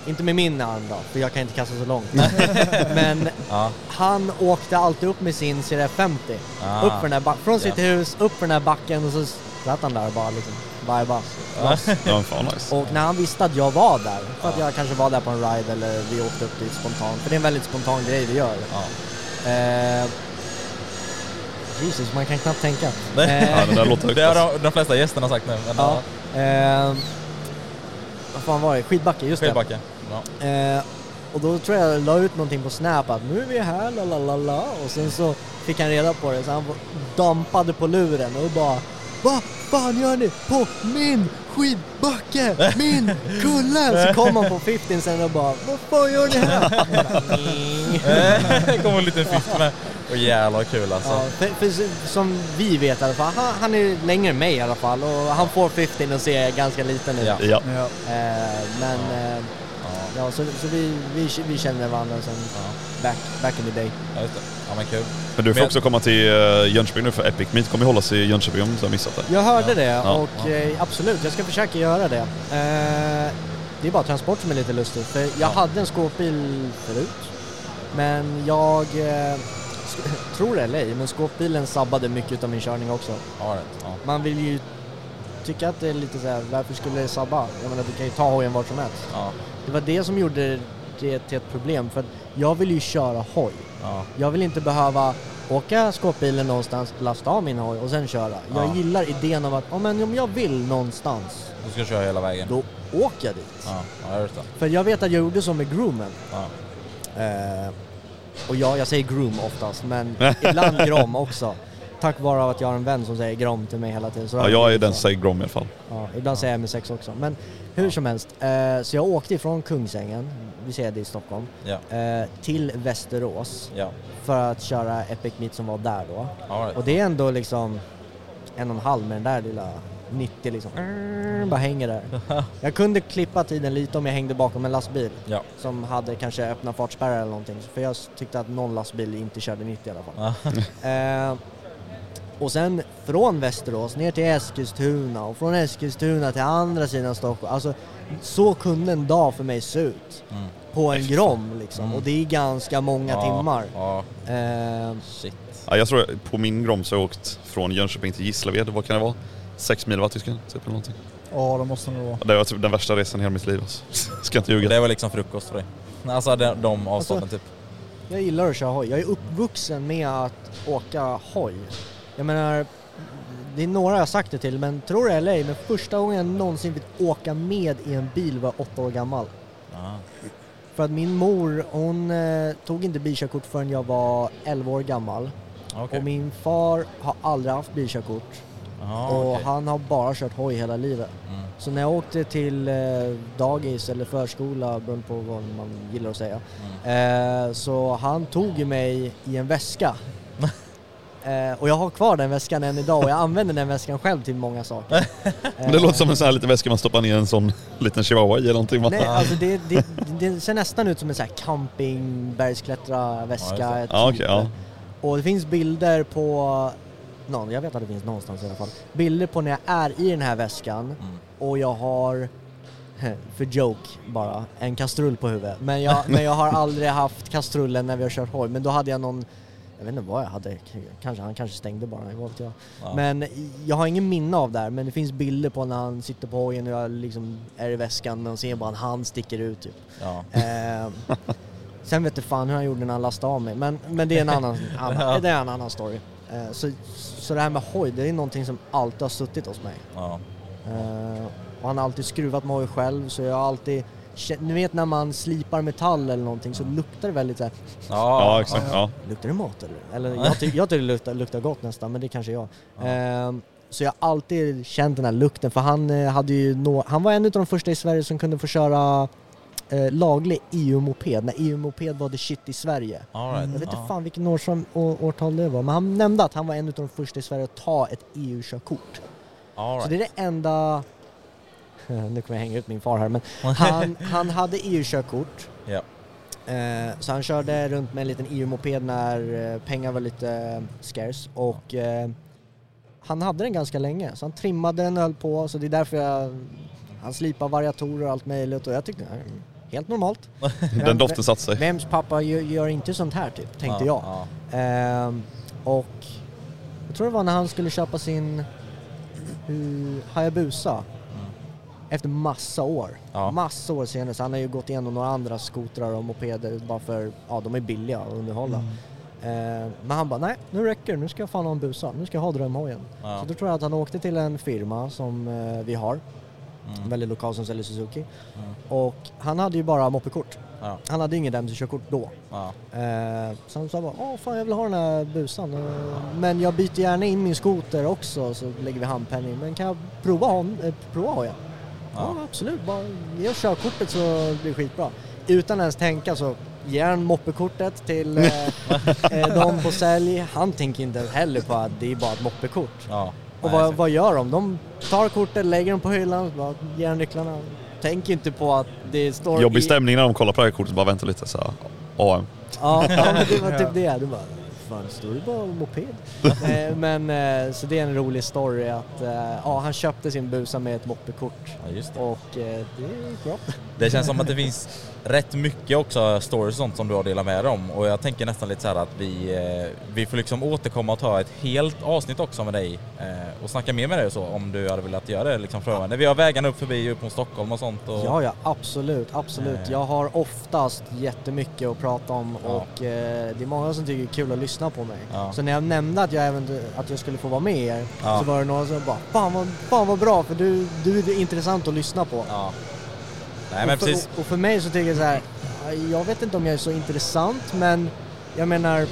Inte med min arm då, för jag kan inte kasta så långt. Men
Ja.
han åkte alltid upp med sin CRF50.
Ah.
Upp för den här från sitt
Ja.
hus, upp för den här backen och så satt han där bara liksom.
Ja.
Nice.
Och när han visste att jag var där, för att jag kanske var där på en ride eller vi åkte upp dit spontant, för det är en väldigt spontan grej vi gör. Eh, Jesus, man kan knappt tänka.
Nej.
Eh,
Ja, det där låter högt
Det har
alltså.
de, de flesta gästerna sagt nu.
Ja.
ja.
Eh, vad fan var det? Skidbacke, just
Skidbacke. Ja.
det. Eh, och då tror jag jag la ut någonting på Snap att nu är vi här, la la la la. Och sen så fick han reda på det så han dampade på luren och bara Vad fan gör ni på min skidbacke? Min kulle! Så kom han på 15 sen och bara Vad fan gör ni här? "Nej."
Det kommer en liten fisk med. Och jävlar kul alltså.
Ja, för, för, som vi vet i alla fall, han, han är längre än mig i alla fall och han får 15 och ser ganska liten ut.
Ja.
Ja.
Eh, men eh, ja, så, så vi, vi, vi känner varandra sen back, back in the day.
Ja, just det. Ja men kul.
Men du får
Men-
också komma till eh, Jönköping nu för Epic Meet kommer hållas i Jönköping om du har missat det.
Jag hörde det
Ja.
och eh, absolut, jag ska försöka göra det. Eh, det är bara transport som är lite lustigt för jag
Ja.
hade en skåpbil förut. Men jag, eh, tror det eller ej, men skåpbilen sabbade mycket av min körning också.
Ja. Ja.
Man vill ju tycka att det är lite så här, varför skulle det sabba? Jag menar, du kan ju ta hojen vart som helst.
Ja.
Det var det som gjorde det till ett problem, för att jag vill ju köra hoj.
Ja.
Jag vill inte behöva åka skåpbilen någonstans, lasta av min hoj och sen köra. Jag
Ja.
gillar idén av att, ja men om jag vill någonstans,
Du ska köra hela vägen.
då åker jag dit.
Ja, ja just det.
För jag vet att jag gjorde så med groomen.
Ja.
Eh, och ja, jag säger groom oftast, men ibland grom också. Tack vare att jag har en vän som säger grom till mig hela tiden. Så
Ja, jag är den som säger Grom i alla fall.
Ja, ibland säger jag M6 också. Men hur som helst, eh, så jag åkte ifrån Kungsängen, vi säger det i Stockholm,
Ja.
eh, till Västerås
Ja.
för att köra Epic Meet som var där då.
Rätt.
Och det är ändå liksom en och en halv med den där lilla 90 liksom. Mm, bara hänger där. Jag kunde klippa tiden lite om jag hängde bakom en lastbil
Ja.
som hade kanske öppna fartspärrar eller någonting. För jag tyckte att någon lastbil inte körde 90 i alla fall.
Ja.
Eh, och sen från Västerås ner till Eskilstuna och från Eskilstuna till andra sidan Stockholm. Alltså så kunde en dag för mig se ut.
Mm.
På en grom liksom.
Mm.
Och det är ganska många
Ja,
timmar.
Ja,
Eh,
shit.
Ja, jag tror på min Grom så har jag åkt från Jönköping till Gislaved, vad kan det vara? Sex mil va tysken? Typ eller någonting.
ja, det måste nog vara.
Det var typ den värsta resan i hela mitt liv alltså. Ska inte ljuga.
Det var liksom frukost för dig. Alltså de, de avstånden
Alltså,
typ.
jag gillar att köra hoj. Jag är uppvuxen med att åka hoj. Jag menar, det är några jag har sagt det till, men tror det eller ej, men första gången jag någonsin fick åka med i en bil var åtta år gammal.
Ja.
För att min mor, hon eh, tog inte bilkörkort förrän jag var 11 år gammal.
Okej.
Och min far har aldrig haft bilkörkort.
Ja,
och
okej.
han har bara kört hoj hela livet.
Mm.
Så när jag åkte till eh, dagis eller förskola, beroende på vad man gillar att säga.
Mm.
Eh, så han tog ju mig i en väska. eh, och jag har kvar den väskan än idag och jag använder den väskan själv till många saker.
Det låter som en sån här liten väska man stoppar ner en sån liten chihuahua i eller någonting?
Nej, alltså det, det, det ser nästan ut som en sån här campingbergsklättra-väska.
Ja, just
Ja,
typ.
okej, ja.
Och det finns bilder på, någon, jag vet att det finns någonstans i alla fall, bilder på när jag är i den här väskan
Mm.
och jag har, för joke bara, en kastrull på huvudet. Men jag, men jag har aldrig haft kastrullen när vi har kört hoj, men då hade jag någon jag vet inte vad jag hade, kanske, han kanske stängde bara, vad vet jag.
Ja.
Men jag har ingen minne av det här, men det finns bilder på när han sitter på hojen och jag liksom är i väskan men ser bara en hand sticker ut typ.
Ja.
Eh, sen vet du fan hur han gjorde när han lastade av mig, men, men det är en annan, annan, det är en annan story. Eh, så, så det här med hoj, det är någonting som alltid har suttit hos mig.
Ja.
Eh, och han har alltid skruvat med hoj själv så jag har alltid ni vet när man slipar metall eller någonting så luktar det väldigt såhär,
Ja, exakt. Ja.
luktar det mat eller? Eller jag, ty- jag tycker det luktar, luktar gott nästan men det kanske jag. Ehm, så jag har alltid känt den här lukten för han eh, hade ju nå- han var en av de första i Sverige som kunde få köra eh, laglig EU-moped, när EU-moped var the shit i Sverige.
Right.
Jag vet inte fan vilken årsam, å, årtal det var men han nämnde att han var en av de första i Sverige att ta ett EU-körkort.
All
Så
right.
det är det enda, nu kommer jag hänga ut min far här men han, han hade EU-körkort
Ja.
Eh, så han körde runt med en liten EU-moped när eh, pengar var lite eh, scarce och eh, han hade den ganska länge så han trimmade den och höll på så det är därför jag, han slipar variatorer och allt möjligt och jag tyckte helt normalt.
Den doften satte sig.
Vems pappa gör, gör inte sånt här typ, tänkte jag.
Ja.
Ehm, och jag tror det var när han skulle köpa sin uh, Hayabusa efter massa år.
Ja.
Massa år senare, så han har ju gått igenom några andra skotrar och mopeder bara för, ja de är billiga att underhålla.
Mm.
Ehm, men han bara, nej nu räcker det, nu ska jag fan ha en busa, nu ska jag ha drömhojen.
Ja.
Så då tror jag att han åkte till en firma som eh, vi har,
Mm.
väldigt lokal som säljer Suzuki.
Mm.
Och han hade ju bara moppekort.
Ja.
Han hade inget MC-körkort då.
Ja.
Eh, så han sa bara, åh fan jag vill ha den här busan. Eh, men jag byter gärna in min skoter också så lägger vi handpenning. Men kan jag prova, hon, eh, prova hojen? Ja.
Ja.
absolut, bara ge oss körkortet så blir det skitbra. Utan ens tänka så ger han moppekortet till eh, eh, de på sälj. Han tänker inte heller på att det är bara ett moppekort.
Ja.
Och vad, vad gör de? De tar kortet, lägger dem på hyllan, bara ger nycklarna. Tänker inte på att det står
Jobbig
i-
stämning när de kollar på det här kortet, bara vänta lite så här. AM.
Ja, ja men det var typ det. Du bara, fan står det bara moped? eh, men eh, så det är en rolig story att eh, ja, han köpte sin busa med ett moppekort
Ja, just det.
och det är bra.
Det känns som att det finns rätt mycket också stories och sånt som du har delat med dig om och jag tänker nästan lite så här att vi, eh, vi får liksom återkomma och ta ett helt avsnitt också med dig eh, och snacka mer med dig och så om du hade velat göra det liksom framöver. Vi har vägarna upp förbi upp mot Stockholm och sånt. Och,
Ja, ja, absolut, absolut.
Eh.
Jag har oftast jättemycket att prata om
Ja.
och eh, det är många som tycker det är kul att lyssna på mig.
Ja.
Så när jag nämnde att jag, även, att jag skulle få vara med er
Ja.
så var det några som bara, fan vad, fan vad bra för du, du är intressant att lyssna på.
Nej men
och, för,
precis.
och, och för mig så tycker jag så här, jag vet inte om jag är så intressant men jag menar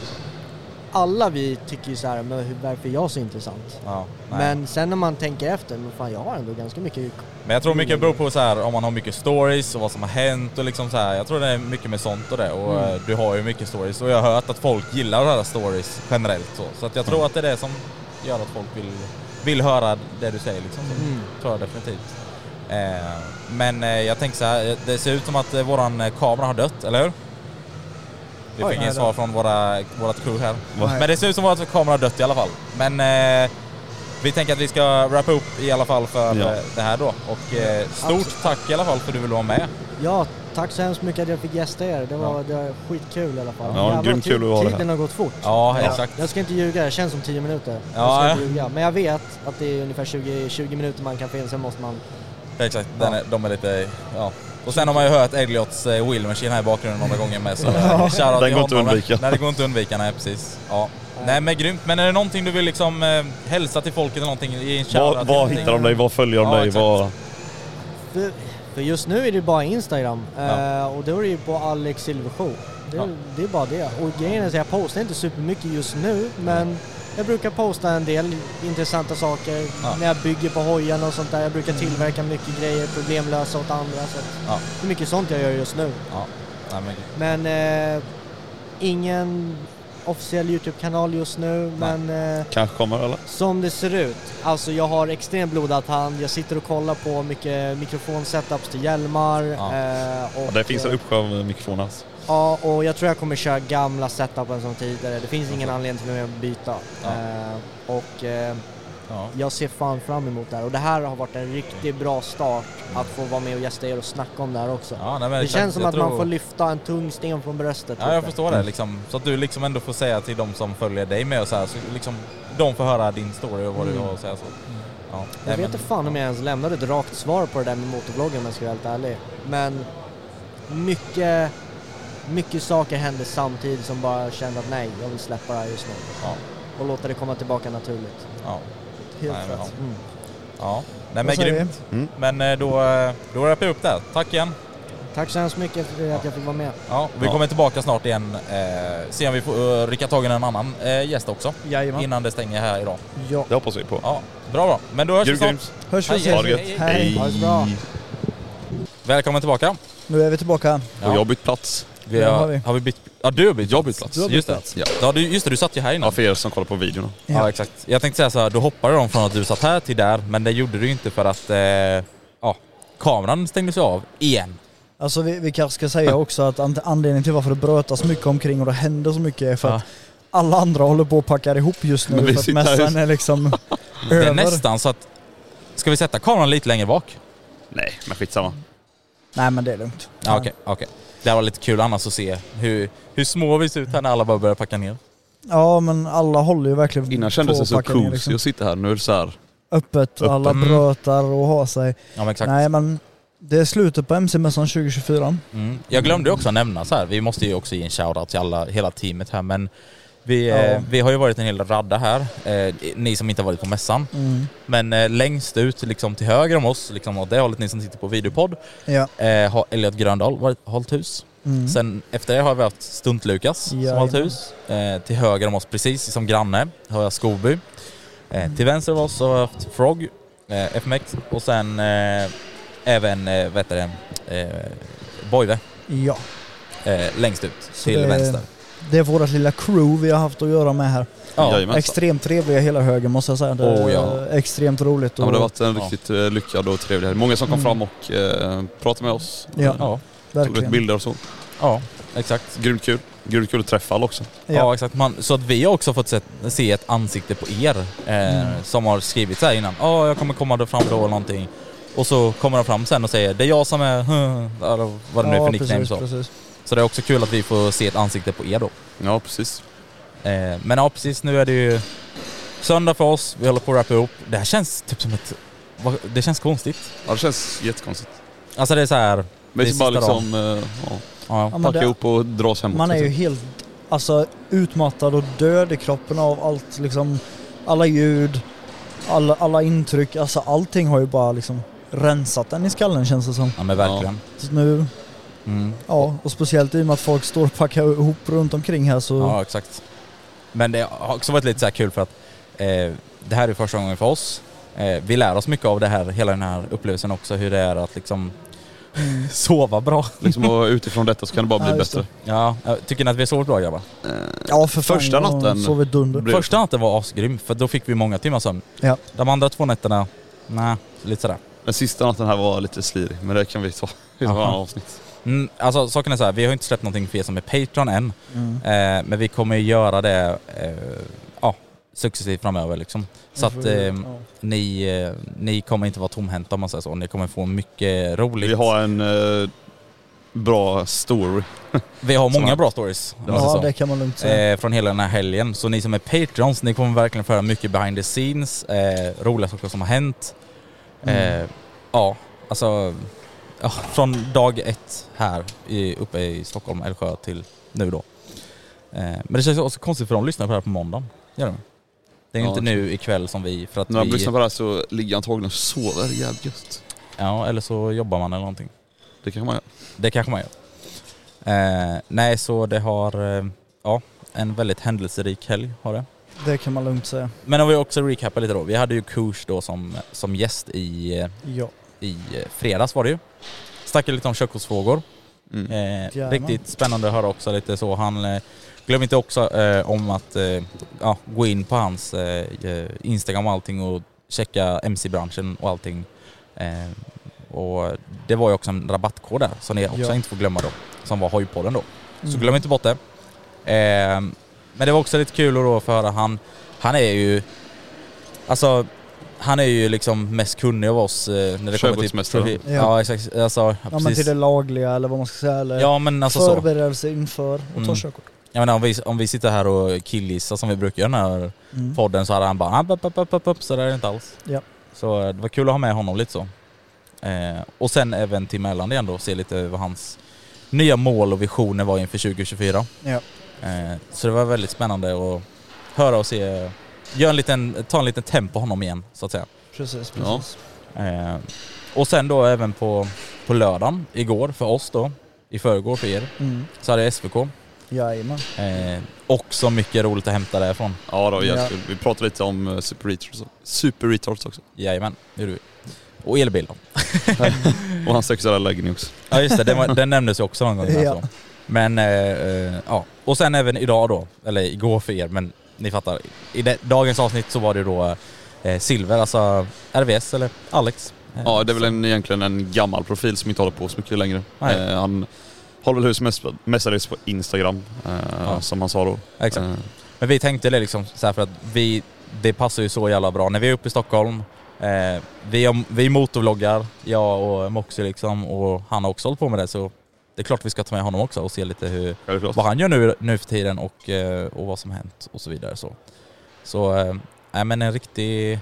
alla vi tycker ju så här, men varför är jag så intressant?
Ja.
Men sen när man tänker efter, men fan jag har ändå ganska mycket
Men jag tror mycket beror på så här, om man har mycket stories och vad som har hänt och liksom så här. Jag tror det är mycket med sånt och det och
Mm.
eh, du har ju mycket stories och jag har hört att folk gillar att höra stories generellt så. Så att jag tror att det är det som gör att folk vill, vill höra det du säger liksom. Så
Mm.
tror jag definitivt. Eh, men eh, jag tänker så här, det ser ut som att eh, våran eh, kamera har dött, eller hur? Vi
Oj,
fick inget svar från våra, vårat crew här.
Nej.
Men det ser ut som att vår kamera har dött i alla fall. Men eh, vi tänker att vi ska wrappa upp i alla fall för
Ja.
eh, det här då. Och eh, stort
Absolut.
tack i alla fall för att du ville vara med.
Ja, tack så hemskt mycket att jag fick gästa er. Det var, det var skitkul i alla fall.
Ja,
Jävlar,
grymt kul att det här.
Tiden har gått fort.
Ja, exakt.
Jag ska inte ljuga, det känns som 10 minuter.
Ja,
jag ska
ja.
inte ljuga. Men jag vet att det är ungefär 20, 20 minuter man kan få in, sen måste man...
Exakt, den är, de är lite, ja. Och sen har man ju hört Eliots eh, Wheel Machine här i bakgrunden några gånger med så eh, shoutout
Den går inte att undvika.
Nej, det går inte att undvika, nej precis. Ja. Nej men grymt, men är det någonting du vill liksom eh, hälsa till folket eller någonting? Ge en shoutout
Var, hittar de dig? Var följer de
Ja,
dig? Var...
För, för just nu är det bara Instagram
Ja.
eh, och då är det ju på Alex Silvershow. Det,
Ja.
det är bara det. Och grejen är att jag postar inte supermycket just nu men jag brukar posta en del intressanta saker
Ja.
när jag bygger på hojarna och sånt där. Jag brukar tillverka mycket grejer, problemlösa åt andra. Så att
Ja.
det är mycket sånt jag gör just nu.
Ja. Nej, men,
Men eh, ingen officiell Youtube-kanal just nu men eh,
Kanske kommer eller?
som det ser ut, alltså jag har extremt blodad hand, jag sitter och kollar på mycket mikrofonsetups till hjälmar
Ja.
eh, och,
Ja, det finns en uppsjö av mikrofoner. alltså.
Ja, och jag tror jag kommer köra gamla setupen som tidigare. Det finns ingen anledning till att byta.
Ja.
Eh, och eh,
Ja.
Jag ser fan fram emot det här och det här har varit en riktigt bra start att få vara med och gästa er och snacka om det här också.
Ja, nej,
det
exakt.
känns som
Jag
att man
tror-
får lyfta en tung sten från bröstet.
Ja, jag
lite.
förstår det liksom. Så att du liksom ändå får säga till de som följer dig med och så här, så liksom de får höra din story och vad du
Mm.
har att säga så. Ja.
Jag
Nej,
vet inte fan om jag ens lämnade ett rakt svar på det där med motorvloggen om jag ska vara helt ärlig. Men mycket, mycket saker hände samtidigt som bara kände att nej, jag vill släppa det här just nu.
Ja.
Och låta det komma tillbaka naturligt.
Ja.
Helt
Nej, men
rätt.
ja.
Mm.
Ja, nej men
vi?
grymt.
Mm.
Men eh, då, eh, då wrappar jag upp där. Tack igen.
Tack så hemskt mycket för att jag fick vara med.
Ja, vi
Ja.
kommer tillbaka snart igen. Eh, se om vi får uh, rycka tag i en annan eh, gäst också.
Jajamän.
Innan det stänger här idag.
Ja.
Det hoppas vi på.
Ja, bra bra. Men då hörs vi snart.
Hörs vi.
Ha det gött.
hej,
hej.
Ha det bra.
Välkommen tillbaka.
Nu är vi tillbaka.
Och jag har bytt plats.
Vi har,
har vi.
har vi bytt... Ja, du har bytt
Jag har bytt plats.
Du har bytt
Just det.
plats.
Ja.
Ja, du, just det, du satt ju här innan.
Ja, för er som kollar på videon.
Ja.
Ja.
exakt. Jag tänkte säga så här, då hoppade de från att du satt här till där, men det gjorde du inte för att eh, ja, kameran stängdes av igen.
Alltså vi, vi kanske ska säga också att an- anledningen till varför det brötas mycket omkring och det händer så mycket är för
Ja.
att alla andra håller på att packa ihop just nu för att mässan är liksom
Det är
över.
nästan så att... Ska vi sätta kameran lite längre bak?
Nej, men skitsamma.
Nej men det är lugnt.
Ja, okej, okej. Det här var lite kul annars att se hur, hur små vi ser ut här när alla bara börjar packa ner.
Ja men alla håller ju verkligen
Innan kändes det så
packa ner,
cozy
liksom.
att sitta här. Nu är det så här.
Öppet,
Öppet.
alla
Mm.
brötar och har sig.
Ja men exakt.
Nej men det är slutet på MC-mässan 2024.
Mm. Jag glömde också nämna så här, vi måste ju också ge en shoutout till alla, hela teamet här men vi,
Ja.
eh, vi har ju varit en hel radda här, eh, ni som inte har varit på mässan.
Mm.
Men eh, längst ut liksom till höger om oss, liksom åt det hållet ni som sitter på videopodd,
Ja.
eh, har Elliot Gröndahl varit, hållit hus.
Mm.
Sen efter det har vi haft Stunt-Lukas som
Jajamän.
hållit hus. Eh, till höger om oss precis som granne har jag Skoby. Eh, till vänster om oss har jag haft Frog, eh, FMX och sen eh, även, eh, vad heter det, eh, Boive
ja.
eh, längst ut
Så
till
det-
vänster.
Det är vårt lilla crew vi har haft att göra med här.
Ja.
Extremt trevliga hela högen måste jag säga. Det är
Oh, ja.
extremt roligt.
Ja, men det har varit en
Ja.
riktigt eh, lyckad och trevlig helg. Många som kom
Mm.
fram och eh, pratade med oss.
Ja,
ja,
Tog lite
verkligen.
bilder och så.
ja, exakt.
Grymt kul. Grymt kul att träffa alla också.
Ja,
Ja.
exakt. Man, så att vi har också fått se, se ett ansikte på er eh,
Mm.
som har skrivit så här innan. Ja, jag kommer komma då fram då eller någonting. Och så kommer de fram sen och säger det är jag som är eller vad det nu är
Ja,
för nickname
precis,
så.
precis.
Så det är också kul att vi får se ett ansikte på er då.
Ja, precis.
Eh, men ja, precis nu är det ju söndag för oss. Vi håller på att wrappa ihop. Det här känns typ som ett... Det känns konstigt.
Ja, det känns jättekonstigt.
Alltså det är så här...
Men
Det är
bara liksom eh, ja,
Ja,
Ja,
packa ihop och dras hemåt.
Man är ju
liksom.
helt alltså, utmattad och död i kroppen av allt liksom, alla ljud, alla, alla intryck, alltså allting har ju bara liksom rensat den i skallen känns det som.
ja men verkligen.
Så nu,
Mm.
ja, och speciellt i och med att folk står och packar ihop runt omkring här så,
Ja, exakt. Men det har också varit lite så här kul för att eh, det här är första gången för oss. Eh, vi lär oss mycket av det här, hela den här upplevelsen också, hur det är att liksom
Mm.
sova bra.
liksom, och utifrån detta så kan det bara bli
Ja,
bättre.
Ja, jag tycker ni att vi har sovit bra grabbar?
ja för fan,
Första natten
sovit dunder.
Första natten var asgrym, för då fick vi många timmar sömn.
Ja.
De andra två nätterna, nej, lite sådär.
Den sista natten här var lite slirig, men det kan vi ta i ett annat avsnitt.
Mm, alltså saken är så här, vi har inte släppt någonting för er som är Patreon än.
Mm.
Eh, men vi kommer ju göra det eh, ja, successivt framöver liksom. Så att eh,
Ja.
ni, eh, ni kommer inte vara tomhänta om man säger så. Ni kommer få mycket roligt.
Vi har en eh, bra story.
Vi har många bra stories. om man säger
Ja,
så.
det kan man lugnt säga.
eh, från hela den här helgen. Så ni som är Patreons, ni kommer verkligen få höra mycket behind the scenes, eh, roliga saker som har hänt.
Mm.
Eh, ja, alltså ja, från dag ett här i, uppe i Stockholm, Älvsjö till nu då. Eh, men det känns också konstigt för de lyssnar på det här på måndagen. Gör de? Det är ju
Ja,
inte nu ikväll som vi, för att
När man
vi...
lyssnar på det här så ligger antagligen och sover jävligt gött.
Ja, eller så jobbar man eller någonting.
Det kan man göra.
Det kanske man gör. Eh, nej, så det har, eh, ja, en väldigt händelserik helg har det.
Det kan man lugnt säga.
Men om vi också recapar lite då. Vi hade ju Kurs då som, som gäst i,
Ja.
i eh, fredags var det ju. Snackade lite om körkortsfrågor.
Mm.
Eh, riktigt spännande att höra också lite så. Han, eh, glöm inte också eh, om att eh, ja, gå in på hans Instagram och allting och checka MC-branschen och allting. Eh, och det var ju också en rabattkod där som ni också
Ja.
inte får glömma då. Som var Hojpodden då. Så
Mm.
glöm inte bort det. Men det var också lite kul att då få höra han, han är ju, alltså han är ju liksom mest kunnig av oss eh, när det kommer till.
Ja.
Ja. exakt. Alltså, ja,
Ja men till det lagliga eller vad man ska säga eller
Ja men alltså så.
förberedelse inför och ta
Mm.
körkort.
Jag menar, om, vi, om vi sitter här och killgissar som vi brukar göra den här
Mm.
podden så hade han bara upp, upp, upp, upp, upp, så där är det inte alls.
Ja.
Så eh, det var kul att ha med honom lite så. Eh, och sen även Tim Erland igen då se lite vad hans nya mål och visioner var inför 2024.
Ja.
Eh, så det var väldigt spännande att höra och se, gör en liten, ta en liten tempo på honom igen så att säga.
Precis,
Ja.
precis.
Eh, och sen då även på, på lördagen, igår för oss då, i förrgår för er,
Mm.
så hade jag SVK.
Jajamän.
Eh, också mycket roligt att hämta därifrån.
Ja, det var
Ja.
Vi pratade lite om eh, Super Retards, Super Retards också.
Jajamän, det gjorde vi. Och elbil då.
Och hans sexuella läggning också.
Ja just det, den, var, den nämndes ju också någon gång.
Ja.
Alltså. Men eh, eh, ja, och sen även idag då, eller igår för er, men ni fattar. I det, dagens avsnitt så var det då eh, Silver, alltså RVS eller Alex. Eh,
Ja, det är väl en, egentligen en gammal profil som inte håller på så mycket längre. Eh, han håller väl hus mest, mestadels på Instagram, eh,
Ja.
som han sa då.
Exakt.
Eh,
Men vi tänkte det liksom så här för att vi, det passar ju så jävla bra. När vi är uppe i Stockholm, eh, vi, vi motorvloggar, jag och Moxie liksom, och han har också hållit på med det så det är klart vi ska ta med honom också och se lite hur,
självklart.
vad han gör nu, nu för tiden och, eh, och vad som har hänt och så vidare. Så, så nej, men en riktig,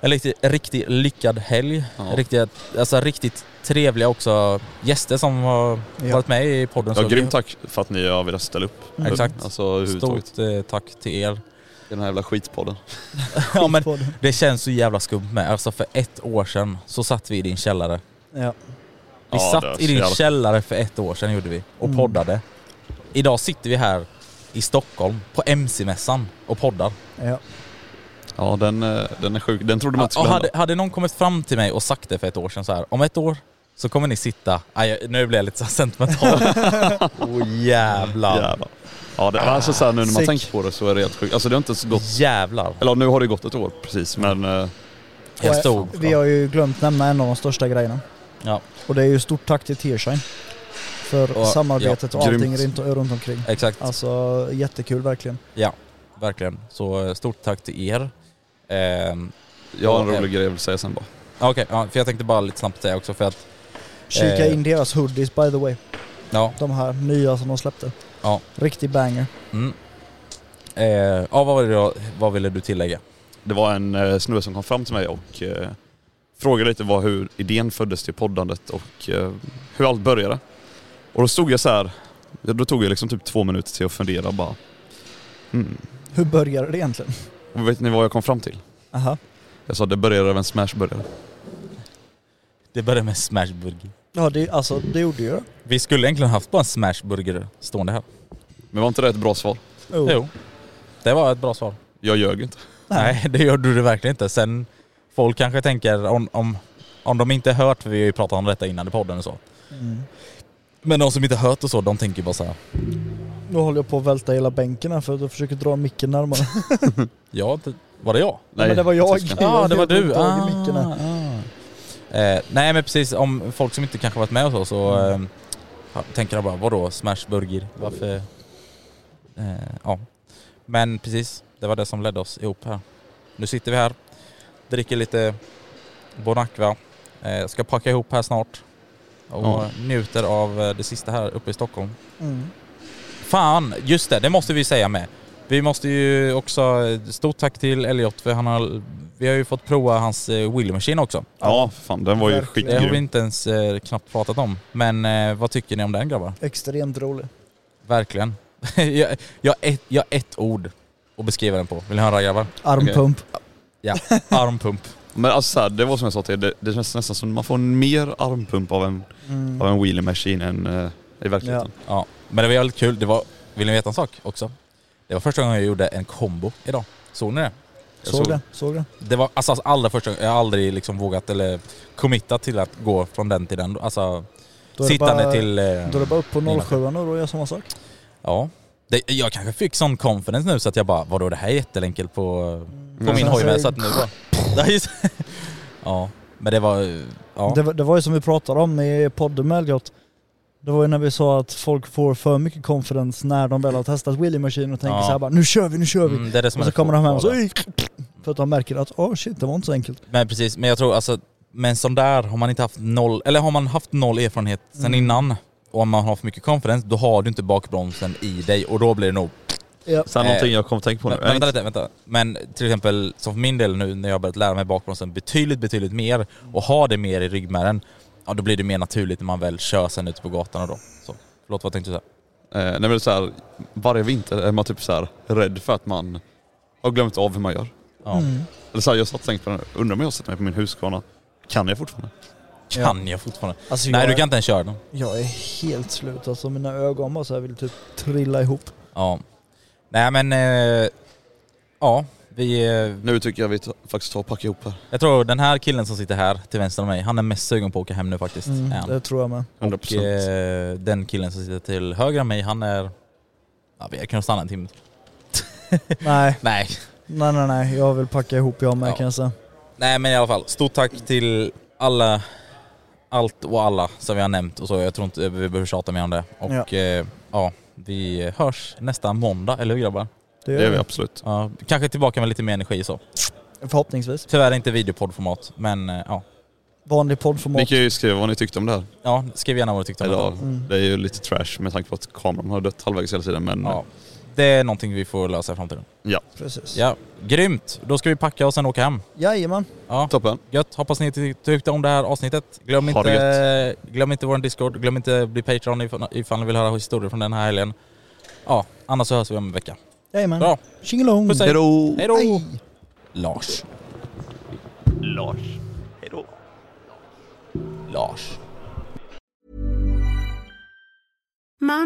en riktigt, riktigt lyckad helg.
Ja.
Riktigt, alltså riktigt trevliga också gäster som har
Ja.
varit med i podden.
Ja, grymt tack för att ni har velat ställa upp.
Mm.
Exakt.
Alltså.
Stort eh, tack till er.
Den här jävla skitpodden.
ja, men det känns så jävla skumt med. Alltså för ett år sedan så satt vi i din källare.
Ja.
Vi
Ja,
satt i
så
din
jävla-
källare för ett år sedan gjorde vi och
Mm.
poddade. Idag sitter vi här i Stockholm på MC-mässan och poddar.
ja.
Ja, den, eh, den är sjuk. Den trodde man inte skulle
hade,
hända.
hade någon kommit fram till mig och sagt det för ett år sedan så här, om ett år så kommer ni sitta, aj, nu blir jag lite så sentimental. Åh jävlar.
Jävlar. Ja, det, alltså så här, nu när man
Sick.
tänker på det så är det helt sjukt. Alltså det har inte ens gått...
Jävlar.
Eller nu har det gått ett år precis, men... eh,
Jag stod.
Vi har ju glömt nämna en av de största grejerna.
Ja,
Och det är ju stort tack till Tearshine. För
Och-
samarbetet
ja,
och allting
grymt.
runt, runt omkring.
exakt.
Alltså jättekul verkligen.
Ja, verkligen. Så eh, stort tack till er. Ehm,
jag har en
Ja,
rolig grej jag vill säga sen bara.
Okej, ja, för jag tänkte bara lite snabbt säga också för att,
Kika
Eh.
in deras hoodies by the way.
ja,
De här nya som de släppte.
Ja.
Riktig banger.
mm. eh, ja vad, var det då, vad ville du tillägga?
Det var en eh, snubbe som kom fram till mig och eh, frågade lite vad, hur idén föddes till poddandet och eh, hur allt började. Och då stod jag så här, då tog jag liksom typ två minuter till att fundera bara. Hmm.
Hur började det egentligen?
Och vet ni vad jag kom fram till?
Aha.
Jag sa det började av en smashburgare.
Det började med smashburger.
Ja det, alltså det gjorde ju det.
Vi skulle egentligen haft bara en smashburger stående här.
Men var inte det ett bra svar?
Oh.
Jo, det var ett bra svar.
Jag ljög inte.
Nej, det gjorde du verkligen inte. Sen, folk kanske tänker om, om, om de inte hört, för vi har ju pratat om detta innan i podden och så.
Mm.
Men de som inte hört och så, de tänker bara så här.
Nu håller jag på att välta hela bänken här för att jag försöker dra micken närmare.
Ja, det, var det jag?
Nej, men det var jag.
Ja, det var du.
här.
ah. Eh, nej men precis, om folk som inte kanske varit med och så, så eh, ja, tänker de bara vadå smashburger? Varför? Eh, ja. Men precis, det var det som ledde oss ihop här. Nu sitter vi här, dricker lite Bonacqua, eh, ska packa ihop här snart och
Ja.
njuter av eh, det sista här uppe i Stockholm.
Mm.
Fan, just det, det måste vi säga med. Vi måste ju också, stort tack till Elliot för han har, vi har ju fått prova hans eh, Wheel Machine också.
Ja, fan den var ju
Verkligen.
Det har vi
skitgrym.
inte ens eh, knappt pratat om. Men eh, vad tycker ni om den grabbar?
Extremt rolig.
Verkligen. jag, jag, ett, jag har ett ord att beskriva den på. Vill ni höra grabbar?
Armpump.
Ja, armpump.
Men alltså så här, det var som jag sa till er, det, det känns nästan som man får mer armpump av en,
Mm.
av en wheelie machine än eh, i verkligheten.
Ja, men det var väldigt kul. Det var, vill ni veta en sak också? Det var första gången jag gjorde en kombo idag. Såg ni det?
Jag
Såg
såg-
det, såg det.
Det var alltså allra första gången, jag har aldrig liksom vågat eller committat till att gå från den till den. Alltså
Då är det
sittande
bara,
till... eh,
Då är det bara upp på
Mina.
07 nu och göra samma sak.
Ja. Det, jag kanske fick sån confidence nu så att jag bara, vadå det här är jätteenkelt på, på
Mm.
min hoj med
så-
att nu bara... Ja, ja, men det var... Ja.
Det, var- det var ju som vi pratade om i podden med Elliot. Det var ju när vi sa att folk får för mycket confidence när de väl har testat wheelie machine och tänker
Ja.
så här bara nu kör vi, nu kör vi.
Mm, det är det som
och så kommer de hem och så
farligt.
"Ej, För att de märker att åh shit, det var inte så enkelt.
Men precis, men jag tror alltså med en sån där har man inte haft noll, eller har man haft noll erfarenhet sen
Mm.
innan och om man har för mycket confidence, då har du inte bakbromsen i dig och då blir det nog...
Ja.
Sen någonting jag kommer att tänka på nu.
Men, vänta lite, vänta. Men till exempel som för min del nu när jag har börjat lära mig bakbromsen betydligt, betydligt mer och har det mer i ryggmärgen, ja då blir det mer naturligt när man väl kör sen ute på gatan och då. Så, förlåt vad tänkte du säga?
Eh, nej men det är så här, varje vinter är man typ så här rädd för att man har glömt av hur man gör.
Ja.
Mm.
Eller så här, jag satt och tänkte på det, nu. undrar om jag sätter mig på min Husqvarna. Kan jag fortfarande?
Kan jag fortfarande?
Alltså,
Nej
jag,
du kan inte ens köra den.
Jag är helt slut alltså, mina ögon bara så här vill typ trilla ihop.
Ja. Nej men, eh, ja. Vi, eh,
Nu tycker jag vi ta, faktiskt tar och packar ihop här.
jag tror den här killen som sitter här till vänster om mig, han är mest sugen på att åka hem nu faktiskt.
Mm,
han.
det tror jag med.
100%.
Och eh, den killen som sitter till höger om mig, han är... Ja, vi kan stanna en timme.
Nej,
Nej.
nej, nej, nej. Jag vill packa ihop jag med
Ja.
kan jag säga.
Nej men i alla fall, stort tack till alla, allt och alla som vi har nämnt och så. Jag tror inte vi behöver tjata mer om det. Och
ja,
eh, ja vi hörs nästa måndag, eller hur grabbar?
Det
Det
gör
är vi
vi.
absolut.
Ja, kanske tillbaka med lite mer energi så.
Förhoppningsvis.
Tyvärr inte videopoddformat, men eh, ja.
Vanlig
Ni
poddformat.
kan ju skriva vad ni tyckte om det här.
Ja, skriv gärna vad du tyckte om
Eller,
det.
Mm.
Det är ju lite trash med tanke på att kameran har dött halvvägs hela tiden men
Ja. Det är någonting vi får lösa i framtiden.
Precis.
Ja, grymt! Då ska vi packa och sen åka hem.
Jajamän.
Ja,
toppen.
gött. Hoppas ni ty- tyckte om det här avsnittet. Glöm
Ha det
inte, glöm inte vår Discord, glöm inte bli Patreon ifall, ni vill höra historier från den här helgen. Ja, annars så hörs vi om en vecka.
Jajamän.
Bra,
Tjingelong.
Puss, hej.
Hejdå!
hej då!
Hej.
Lars.
Lars. Hejdå.
Lars.